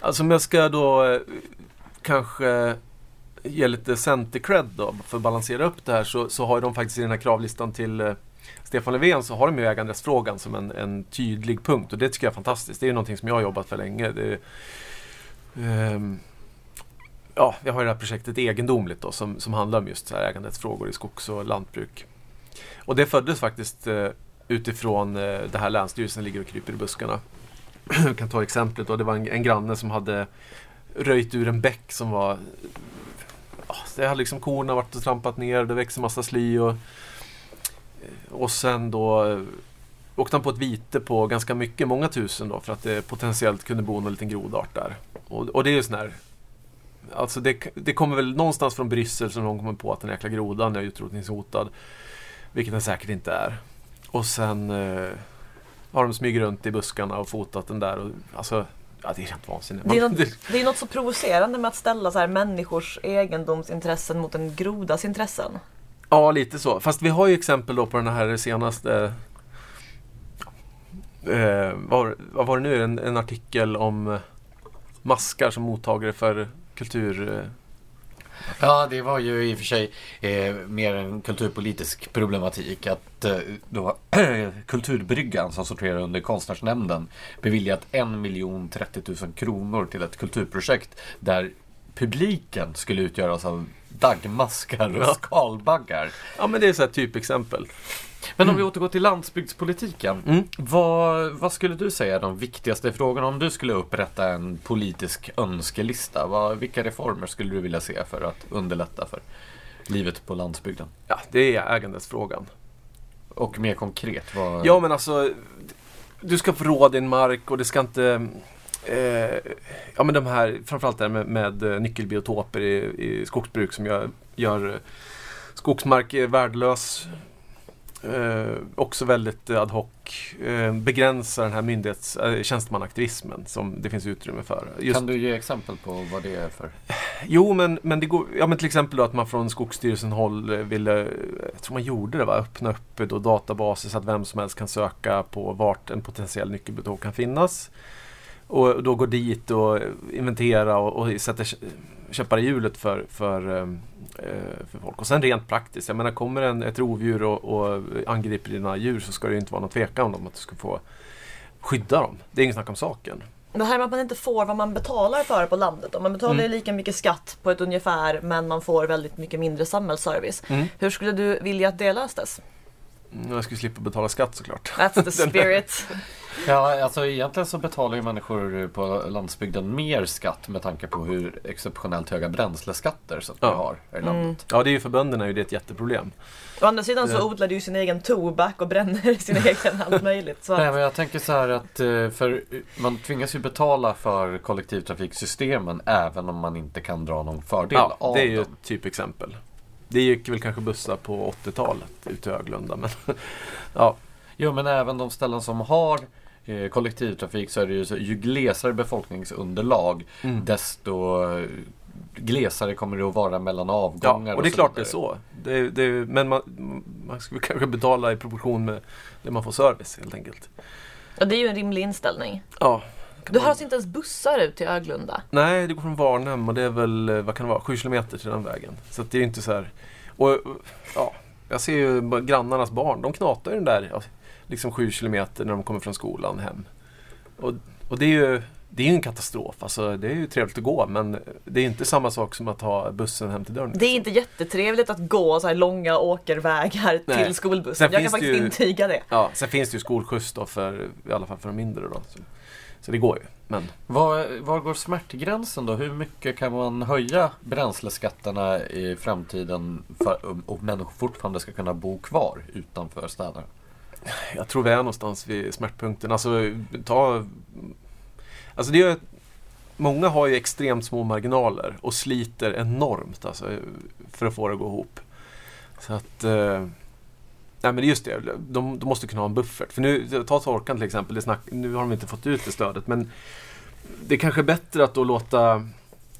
Alltså om jag ska då kanske ge lite center-cred då för att balansera upp det här så, så har de faktiskt i den här kravlistan till Stefan Löfven så har de ju äganderättsfrågan som en, en tydlig punkt och det tycker jag är fantastiskt. Det är ju någonting som jag har jobbat för länge. Det, um, ja, jag har ju det här projektet Egendomligt då, som, som handlar om just så här äganderättsfrågor i skogs och lantbruk. Och det föddes faktiskt uh, utifrån uh, det här länsstyrelsen ligger och kryper i buskarna. Jag kan ta exemplet då. Det var en, en granne som hade röjt ur en bäck som var Uh, det hade liksom korna varit och trampat ner, det växte massa sly och, och sen då eh, åkte han på ett vite på ganska mycket, många tusen då för att det potentiellt kunde bo någon liten grodart där. Och, och det är ju sån här Alltså det, det kommer väl någonstans från Bryssel som någon kommer på att den jäkla grodan är utrotningshotad. Vilket den säkert inte är. Och sen eh, har de smugit runt i buskarna och fotat den där. Och, alltså, ja, det är rent vansinnigt. Det är, något, det är något så provocerande med att ställa så här människors egendomsintressen mot en grodas intressen. Ja, lite så. Fast vi har ju exempel då på den här senaste eh, vad, vad var det nu? En, en artikel om eh, maskar som mottagare för kultur... Eh, Ja, det var ju i och för sig eh, mer en kulturpolitisk problematik. Att eh, då Kulturbryggan som sorterar under Konstnärsnämnden beviljat 1 miljon 30 000 kronor till ett kulturprojekt där publiken skulle utgöras av daggmaskar och Ja. skalbaggar. ja, men det är så här typexempel. Men om vi återgår till landsbygdspolitiken. Mm. Vad, vad skulle du säga är de viktigaste frågorna om du skulle upprätta en politisk önskelista? Vad, vilka reformer skulle du vilja se för att underlätta för livet på landsbygden? Ja, det är äganderättsfrågan. Och mer konkret, vad... Ja, men alltså du ska få råd din mark och det ska inte eh, Ja men de här, framförallt det här med, med eh, nyckelbiotoper i, i skogsbruk som gör, gör eh, skogsmark eh, värdelös. Eh, också väldigt ad hoc. Eh, begränsar den här myndighets, eh, tjänstemannaaktivismen som det finns utrymme för. Just, Kan du ge exempel på vad det är för? Jo, men, men det går, ja men till exempel då att man från Skogsstyrelsen håll ville, jag tror man gjorde det va, öppna upp då databaser så att vem som helst kan söka på vart en potentiell nyckelbiotop kan finnas. Och då gå dit och inventera och, och sätta kä- käppar i hjulet för, för, ehm, eh, för folk. Och sen rent praktiskt, jag menar kommer en, ett rovdjur och, och angriper dina djur så ska det inte vara någon tvekan om att du ska få skydda dem. Det är inget snack om saken. Det här med att man inte får vad man betalar för på landet. Man betalar Mm. lika mycket skatt på ett ungefär men man får väldigt mycket mindre samhällsservice. Mm. Hur skulle du vilja att det löstes? Mm, Jag skulle slippa betala skatt såklart. That's the spirit. Ja, alltså egentligen så betalar ju människor på landsbygden mer skatt med tanke på hur exceptionellt höga bränsleskatter som vi Ja. har här i landet. Ja, det är ju för bönderna är ju det ett jätteproblem. Å andra sidan så Ja. odlar du ju sin egen tobak och bränner sin egen allt möjligt. Så Nej, att, men jag tänker så här att eh, för man tvingas ju betala för kollektivtrafiksystemen även om man inte kan dra någon fördel Ja, av det är ju dem. ett typexempel. Det gick väl kanske bussar på 80-talet ut till Öglunda. Men ja, Jo, men även de ställen som har eh, kollektivtrafik så är det ju så, ju glesare befolkningsunderlag Mm. desto eh, glesare kommer det att vara mellan avgångar ja och det är så klart det är så. Det, det, men man, man skulle kanske betala i proportion med det man får service helt enkelt. ja, det är ju en rimlig inställning. Ja. Du har alltså inte ens bussar ut till Öglunda? Nej, det går från Varnhem och det är väl, eh, vad kan det vara, 7 kilometer till den vägen. Så det är ju inte så här. Och och, ja, jag ser ju grannarnas barn, de knatar ju den där liksom 7 kilometer när de kommer från skolan hem. Och, och det är ju det är ju en katastrof. Alltså, det är ju trevligt att gå men det är inte samma sak som att ha bussen hem till dörren. Det är inte jättetrevligt att gå så här långa åkervägar Nej. till skolbussen. Sen Jag kan faktiskt ju- intyga det. Ja, sen finns det ju skolskjuts då för, i alla fall för de mindre då. Så, så det går ju. Men Var, var går smärtgränsen då? Hur mycket kan man höja bränsleskatterna i framtiden för om människor fortfarande ska kunna bo kvar utanför städerna? Jag tror vi är någonstans vid smärtpunkten. Alltså, ta... Alltså det är, många har ju extremt små marginaler och sliter enormt alltså, för att få det att gå ihop. Så att... Eh, nej men det är just det, de, de måste kunna ha en buffert. För nu, ta torkan till exempel, det snack, nu har de inte fått ut det stödet men det är kanske bättre att då låta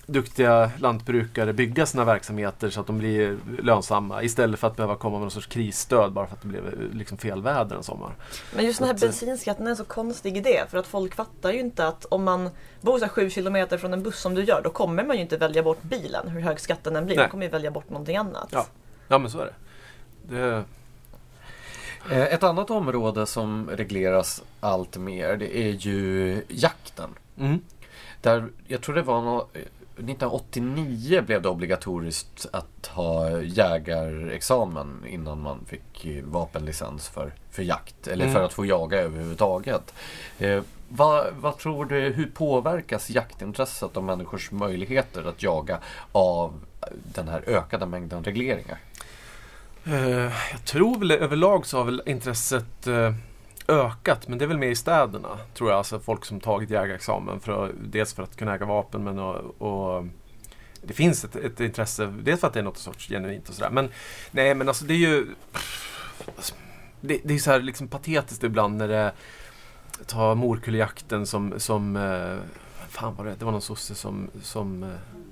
duktiga lantbrukare bygga sina verksamheter så att de blir lönsamma istället för att behöva komma med någon sorts krisstöd bara för att det blev liksom fel väder en sommar. Men just den här Att, eh, bensinskatten är en så konstig idé för att folk fattar ju inte att om man bor så här sju kilometer från en buss som du gör då kommer man ju inte välja bort bilen hur hög skatten än blir. Nej. Man kommer ju välja bort någonting annat. Ja. Ja men så är det. det Eh, Ett annat område som regleras allt mer det är ju jakten. mm. Där, jag tror det var nå- 1989 blev det obligatoriskt att ha jägarexamen innan man fick vapenlicens för, för jakt. Eller Mm. för att få jaga överhuvudtaget. Eh, vad, vad tror du, hur påverkas jaktintresset och människors möjligheter att jaga av den här ökade mängden regleringar? Eh, jag tror väl överlag så har väl intresset eh, ökat, men det är väl mer i städerna, tror jag. Alltså folk som tagit jägarexamen, för att, dels för att kunna äga vapen, men och, och det finns ett, ett intresse, dels för att det är något sorts genuint och sådär. Men nej, men alltså det är ju... Det, det är så här liksom patetiskt ibland när det Ta morkullejakten som, som eh, fan var det, det var någon sosse som, som eh,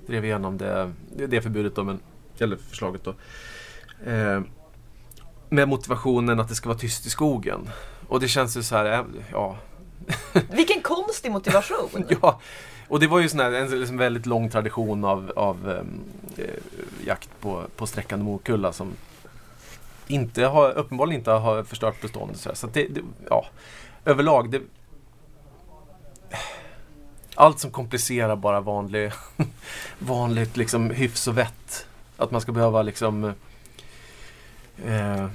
drev igenom det, det, det förbudet då, men, eller förslaget då. Eh, med motivationen att det ska vara tyst i skogen. Och det känns ju så här, eh, ja. Vilken konstig motivation! ja. Och det var ju sån här, en liksom väldigt lång tradition av, av ehm, eh, jakt på, på sträckande morkulla som inte har, uppenbarligen inte har förstört beståndet. Så, så det, det, ja, överlag, det, allt som komplicerar bara vanlig, vanligt liksom hyfs och vett. Att man ska behöva liksom eh,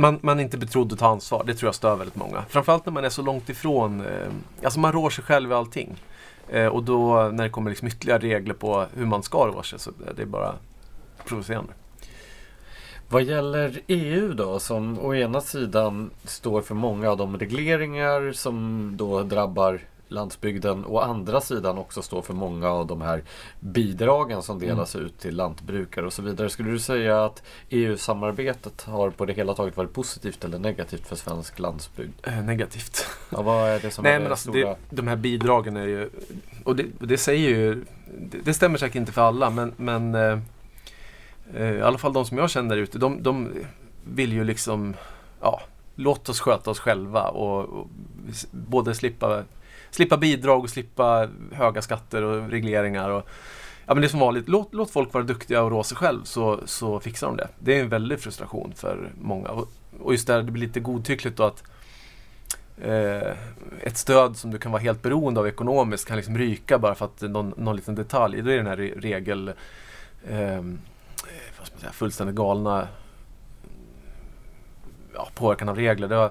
man, man är inte betrodd att ta ansvar. Det tror jag stör väldigt många. Framförallt när man är så långt ifrån. Eh, alltså man rår sig själv i allting. Eh, och då när det kommer liksom ytterligare regler på hur man ska rå sig så är det bara provocerande. Vad gäller EU då, som å ena sidan står för många av de regleringar som då drabbar landsbygden och å andra sidan också står för många av de här bidragen som delas ut till lantbrukare och så vidare. Skulle du säga att EU-samarbetet har på det hela taget varit positivt eller negativt för svensk landsbygd? Eh, negativt. Ja, vad är det som Nej är men alltså stora? det, de här bidragen är ju, och det, det säger ju, det, det stämmer säkert inte för alla men, men eh, eh, i alla fall de som jag känner ute, de, de vill ju liksom, ja, låt oss sköta oss själva och, och både slippa, slippa bidrag och slippa höga skatter och regleringar. Och, ja men det är som vanligt, låt, låt folk vara duktiga och rå sig själv så, så fixar de det. Det är en väldig frustration för många. Och, och just där det blir lite godtyckligt då att eh, ett stöd som du kan vara helt beroende av ekonomiskt kan liksom ryka bara för att någon, någon liten detalj. Då är den här regel eh, vad ska man säga, fullständigt galna ja, påverkan av regler. Det var,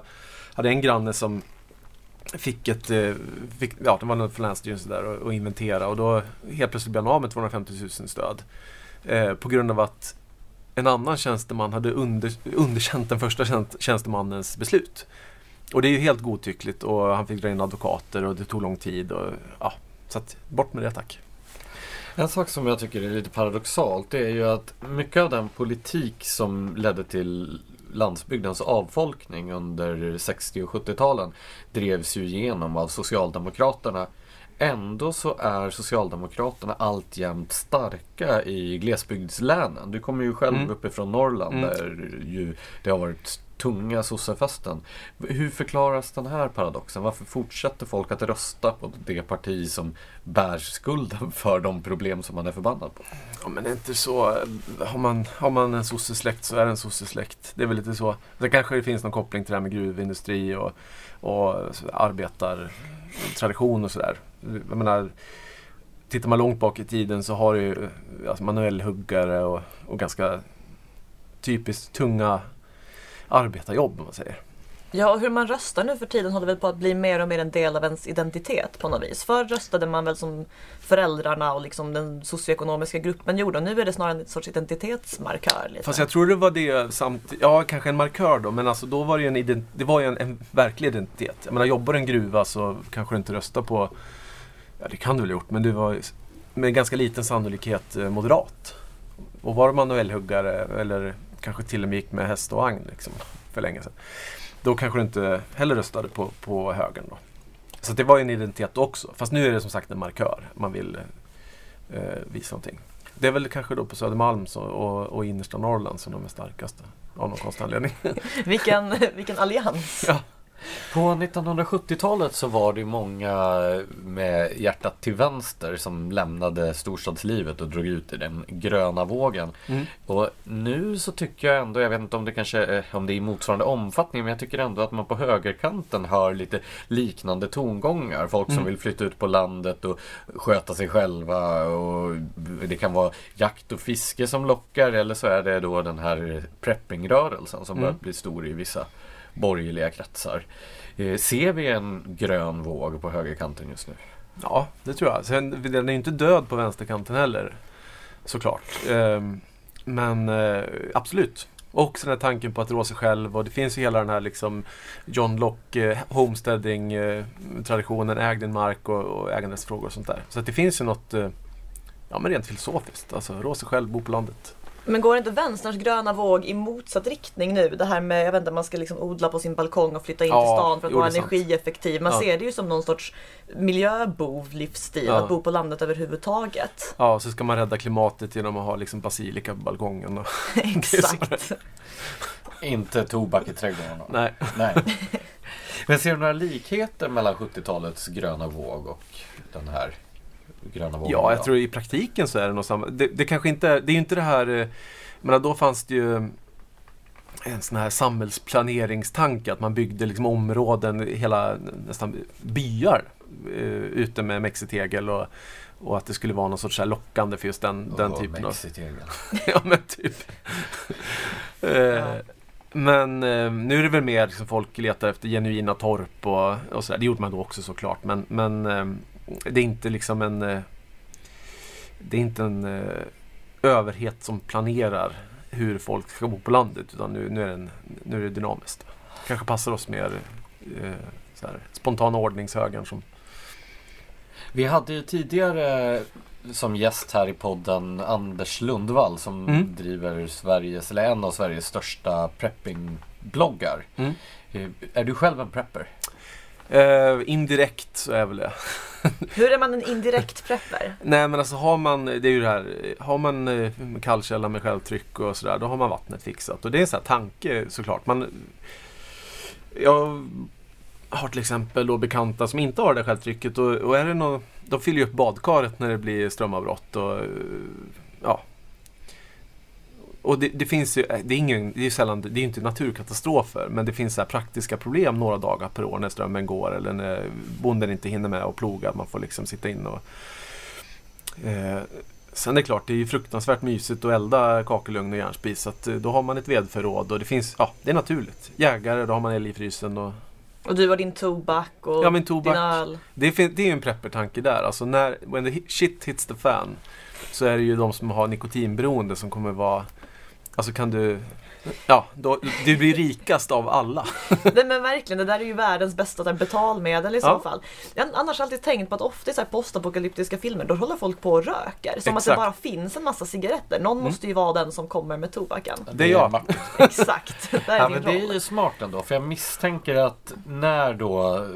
hade en granne som fick ett, eh, fick, ja det var något från Länsstyrelsen där och, och inventera och då helt plötsligt blev han av med 250 000 stöd. Eh, på grund av att en annan tjänsteman hade under, underkänt den första tjänst, tjänstemannens beslut. Och det är ju helt godtyckligt och han fick dra in advokater och det tog lång tid. Och, ja, så att, bort med det tack. En sak som jag tycker är lite paradoxalt det är ju att mycket av den politik som ledde till landsbygdens avfolkning under 60 och 70-talen drevs ju igenom av Socialdemokraterna. Ändå så är Socialdemokraterna alltjämt starka i glesbygdslänen. Du kommer ju själv Mm. uppifrån Norrland Mm. där ju det har varit tunga sossefesten. Hur förklaras den här paradoxen? Varför fortsätter folk att rösta på det parti som bär skulden för de problem som man är förbannad på? Ja, men det är inte så. Eh, har man, har man en sossesläkt så är det en sossesläkt. Det är väl lite så. Sen kanske det finns någon koppling till det här med gruvindustri och, och arbetartradition och sådär. Jag menar, tittar man långt bak i tiden så har det ju eh, alltså manuellhuggare och, och ganska typiskt tunga arbetarjobb om man säger. Ja, och hur man röstar nu för tiden håller väl på att bli mer och mer en del av ens identitet på något vis. Förr röstade man väl som föräldrarna och liksom den socioekonomiska gruppen gjorde och nu är det snarare en sorts identitetsmarkör. Lite. Fast jag tror det var det samtidigt, ja kanske en markör då, men alltså då var det en, ident- det var ju en, en verklig identitet. Jag menar, jobbar du i en gruva så kanske du inte röstar på, ja det kan du väl ha gjort, men du var med ganska liten sannolikhet eh, moderat. Och var du manuellhuggare eller kanske till och med gick med häst och vagn liksom, för länge sedan. Då kanske du inte heller röstade på, på högern då. Så det var ju en identitet också. Fast nu är det som sagt en markör. Man vill eh, visa någonting. Det är väl kanske då på Södermalm så, och, och innersta Norrland som de är starkaste. Av någon konstig anledning. vilken, vilken allians! Ja. På 1970-talet så var det många med hjärtat till vänster som lämnade storstadslivet och drog ut i den gröna vågen. Mm. Och nu så tycker jag ändå, jag vet inte om det kanske är, om det är i motsvarande omfattning, men jag tycker ändå att man på högerkanten hör lite liknande tongångar. Folk som Mm. vill flytta ut på landet och sköta sig själva. Och det kan vara jakt och fiske som lockar eller så är det då den här preppingrörelsen som Mm. börjat bli stor i vissa borgerliga kretsar. Eh, ser vi en grön våg på högerkanten just nu? Ja, det tror jag. Sen, den är ju inte död på vänsterkanten heller. Såklart. Ehm, men eh, absolut. Och den här tanken på att rå sig själv och det finns ju hela den här liksom John Locke eh, homesteading-traditionen. äg din mark och, och äganderättsfrågor och sånt där. Så att det finns ju något ja, men rent filosofiskt. Alltså rå sig själv, bo på landet. Men går inte vänsterns gröna våg i motsatt riktning nu? Det här med, jag vet inte, man ska liksom odla på sin balkong och flytta in Ja, till stan för att vara energieffektiv. Man Ja. ser det ju som någon sorts miljöbov-livsstil, Ja. att bo på landet överhuvudtaget. Ja, så ska man rädda klimatet genom att ha liksom basilika på balkongen. Och, Exakt. Inte tobak i trädgårdarna. nej. Nej. Men ser du några likheter mellan 70-talets gröna våg och den här gröna vågen? Ja, jag tror i praktiken så är det nog samma. Det, det kanske inte, det är ju inte det här, eh, men då fanns det ju en sån här samhällsplaneringstanke att man byggde liksom områden, hela nästan byar eh, ute med mexitegel och, och att det skulle vara någon sorts här lockande för just den, den Åh, typen av... Mexitegel. ja men typ. eh, men eh, nu är det väl mer liksom folk letar efter genuina torp och, och sådär. Det gjorde man då också såklart. Men, men eh, det är inte liksom en eh, Det är inte en eh, överhet som planerar hur folk ska bo på landet. Utan nu, nu, är, det en, nu är det dynamiskt. Kanske passar oss mer eh, så här, spontana ordningshögern som Vi hade ju tidigare som gäst här i podden Anders Lundvall som Mm. driver Sveriges, eller en av Sveriges största preppingbloggar. Mm. Är du själv en prepper? Eh, indirekt så är väl det. Hur är man en indirekt prepper? Nej men alltså har man, det är ju det här, har man eh, kallkälla med självtryck och sådär, då har man vattnet fixat. Och det är en sån här tanke såklart. Man, jag har till exempel då bekanta som inte har det självtrycket och, och är det nå de fyller ju upp badkaret när det blir strömavbrott och ja. Och det, det finns ju, det är ingen, det är ju sällan, det är inte naturkatastrofer men det finns så här praktiska problem några dagar per år när strömmen går eller när bonden inte hinner med att ploga. Man får liksom sitta in och Eh, sen är det klart, det är ju fruktansvärt mysigt att elda kakelugn och järnspis. Så eh, då har man ett vedförråd och det finns, ja, det är naturligt. Jägare, då har man el i frysen. Och, Och du har din tobak och Ja, min tobak. din öl. det, fin- det är ju en preppertanke där. Alltså när, when the hi- shit hits the fan så är det ju de som har nikotinberoende som kommer vara Alltså kan du Ja, då, du blir rikast av alla. Nej men verkligen, det där är ju världens bästa där, betalmedel i så Ja. fall. Jag har annars alltid tänkt på att ofta i så här postapokalyptiska filmer, då håller folk på och röker. Som att det Exakt. bara finns en massa cigaretter. Någon måste ju vara den som kommer med tobaken. Det är jag. Exakt, det är Ja, men det är ju smart ändå. För jag misstänker att när då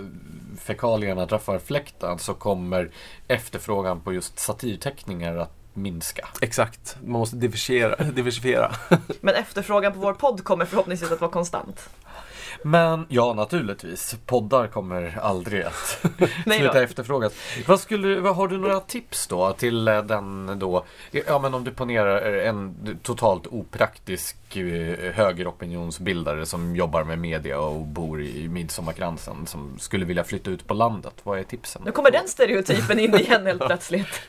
fekalierna träffar fläkten så kommer efterfrågan på just satirteckningar att minska. Exakt, man måste diversifiera. diversifiera. Men efterfrågan på vår podd kommer förhoppningsvis att vara konstant. Men ja, naturligtvis. Poddar kommer aldrig att sluta efterfrågas. Vad skulle, vad, har du några tips då till eh, den då, ja men om du ponerar en totalt opraktisk eh, högeropinionsbildare som jobbar med media och bor i Midsommarkransen som skulle vilja flytta ut på landet. Vad är tipsen? Nu kommer den stereotypen in igen helt plötsligt.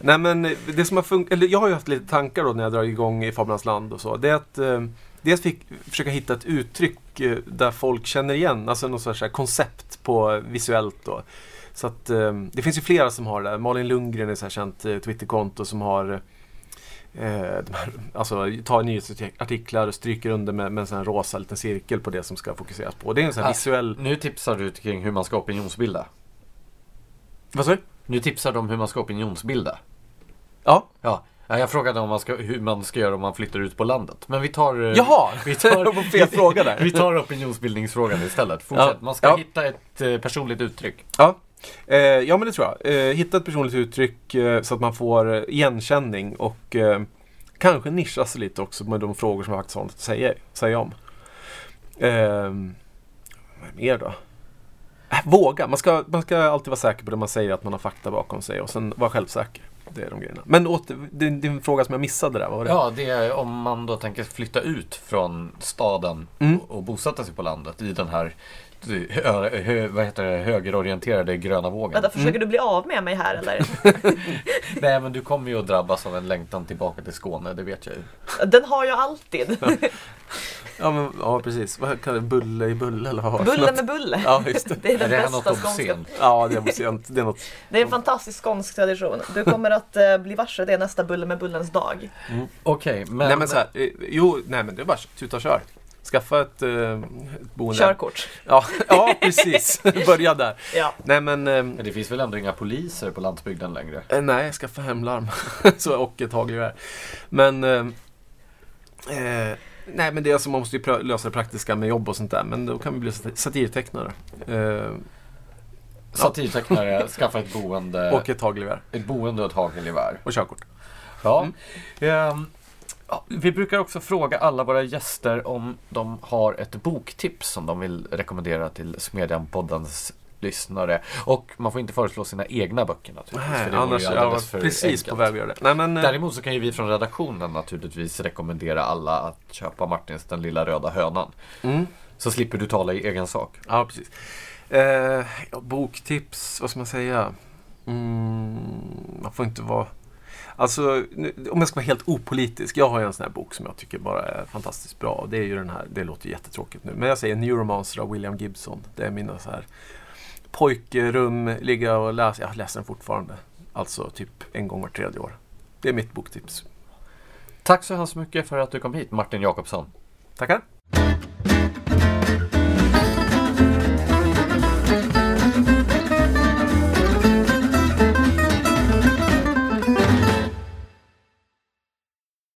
Nej men det som har funkat, eller jag har ju haft lite tankar då när jag drar igång i Fablernas land och så. Det är att eh, dels fick, försöka hitta ett uttryck eh, där folk känner igen, alltså något sorts koncept på visuellt då. Så att eh, det finns ju flera som har det. Malin Lundgren är ett så här känt eh, Twitterkonto som har eh, de här, alltså tar nyhetsartiklar och stryker under med, med en sån här rosa liten cirkel på det som ska fokuseras på. Det är en sån här Ah. visuell... Nu tipsar du kring hur man ska opinionsbilda. Vad sa du? Nu tipsar om hur man ska opinionsbilda. Ja. Ja, ja, jag frågade om man ska, hur man ska göra om man flyttar ut på landet. Men vi tar... eh, Jaha! Vi tar, fel fråga där. Vi tar opinionsbildningsfrågan istället. Fortsätt. Ja. Man ska Ja. hitta ett eh, personligt uttryck. Ja. Eh, ja men det tror jag. Eh, hitta ett personligt uttryck eh, så att man får eh, igenkänning och kanske nischa sig lite också med de frågor som man faktiskt har något att säga, säga om. Eh, vad mer då? Äh, våga! Man ska, man ska alltid vara säker på det man säger, att man har fakta bakom sig och sen vara självsäker. Det är de grejerna. Men åter, din, din fråga som jag missade där, vad var det? Ja, det är om man då tänker flytta ut från staden Mm. och, och bosätta sig på landet i den här hö, hö, vad heter det, högerorienterade gröna vågen. Vänta, försöker du bli av med mig här eller? Nej, men du kommer ju att drabbas av en längtan tillbaka till Skåne, det vet jag ju. Den har jag alltid. Ja, men, ja precis. Vad kallar det? Bulle i bulle eller vad var det Bulle något? med bulle. Ja, just det. Det är Är den det bästa något skånska. obscent? Ja, det är sent. Det är något. Det är en fantastisk skånsk tradition. Du kommer att eh, bli varse det nästa Bulle med bullens dag. Okej, men... Nej men så här, eh, jo, nej men det är bara tuta och kör. Skaffa ett, eh, ett boende. Körkort. Ja, ja, precis. Börja där. Ja. Nej men, eh, Men det finns väl ändå inga poliser på landsbygden längre? eh, nej, skaffa hemlarm. så, och ett hagelgevär. Men, eh, eh, nej men det är alltså, man måste ju lösa det praktiska med jobb och sånt där. Men då kan vi bli sat- satirtecknare. Eh, Satirtecknare, skaffa ett boende, och ett hagelgevär. ett boende och ett hagelgevär. Och körkort. Ja. Mm. Ja, vi brukar också fråga alla våra gäster om de har ett boktips som de vill rekommendera till Smedjan-poddens lyssnare. Och man får inte föreslå sina egna böcker naturligtvis. Nej, för det annars jag var precis enkelt. på väg att göra det. Nej men, eh, Däremot så kan ju vi från redaktionen naturligtvis rekommendera alla att köpa Martins Den lilla röda hönan. mm. Så slipper du tala i egen sak. Ja, precis. Eh, boktips, vad ska man säga? Mm, man får inte vara... Alltså, nu, om jag ska vara helt opolitisk. Jag har ju en sån här bok som jag tycker bara är fantastiskt bra. Det är ju den här, det låter jättetråkigt nu. Men jag säger Neuromancer av William Gibson. Det är mina så här pojkrum, ligga och läsa. Jag läser den fortfarande. Alltså typ en gång var tredje år. Det är mitt boktips. Tack så hemskt mycket för att du kom hit Martin Jakobsson. Tackar!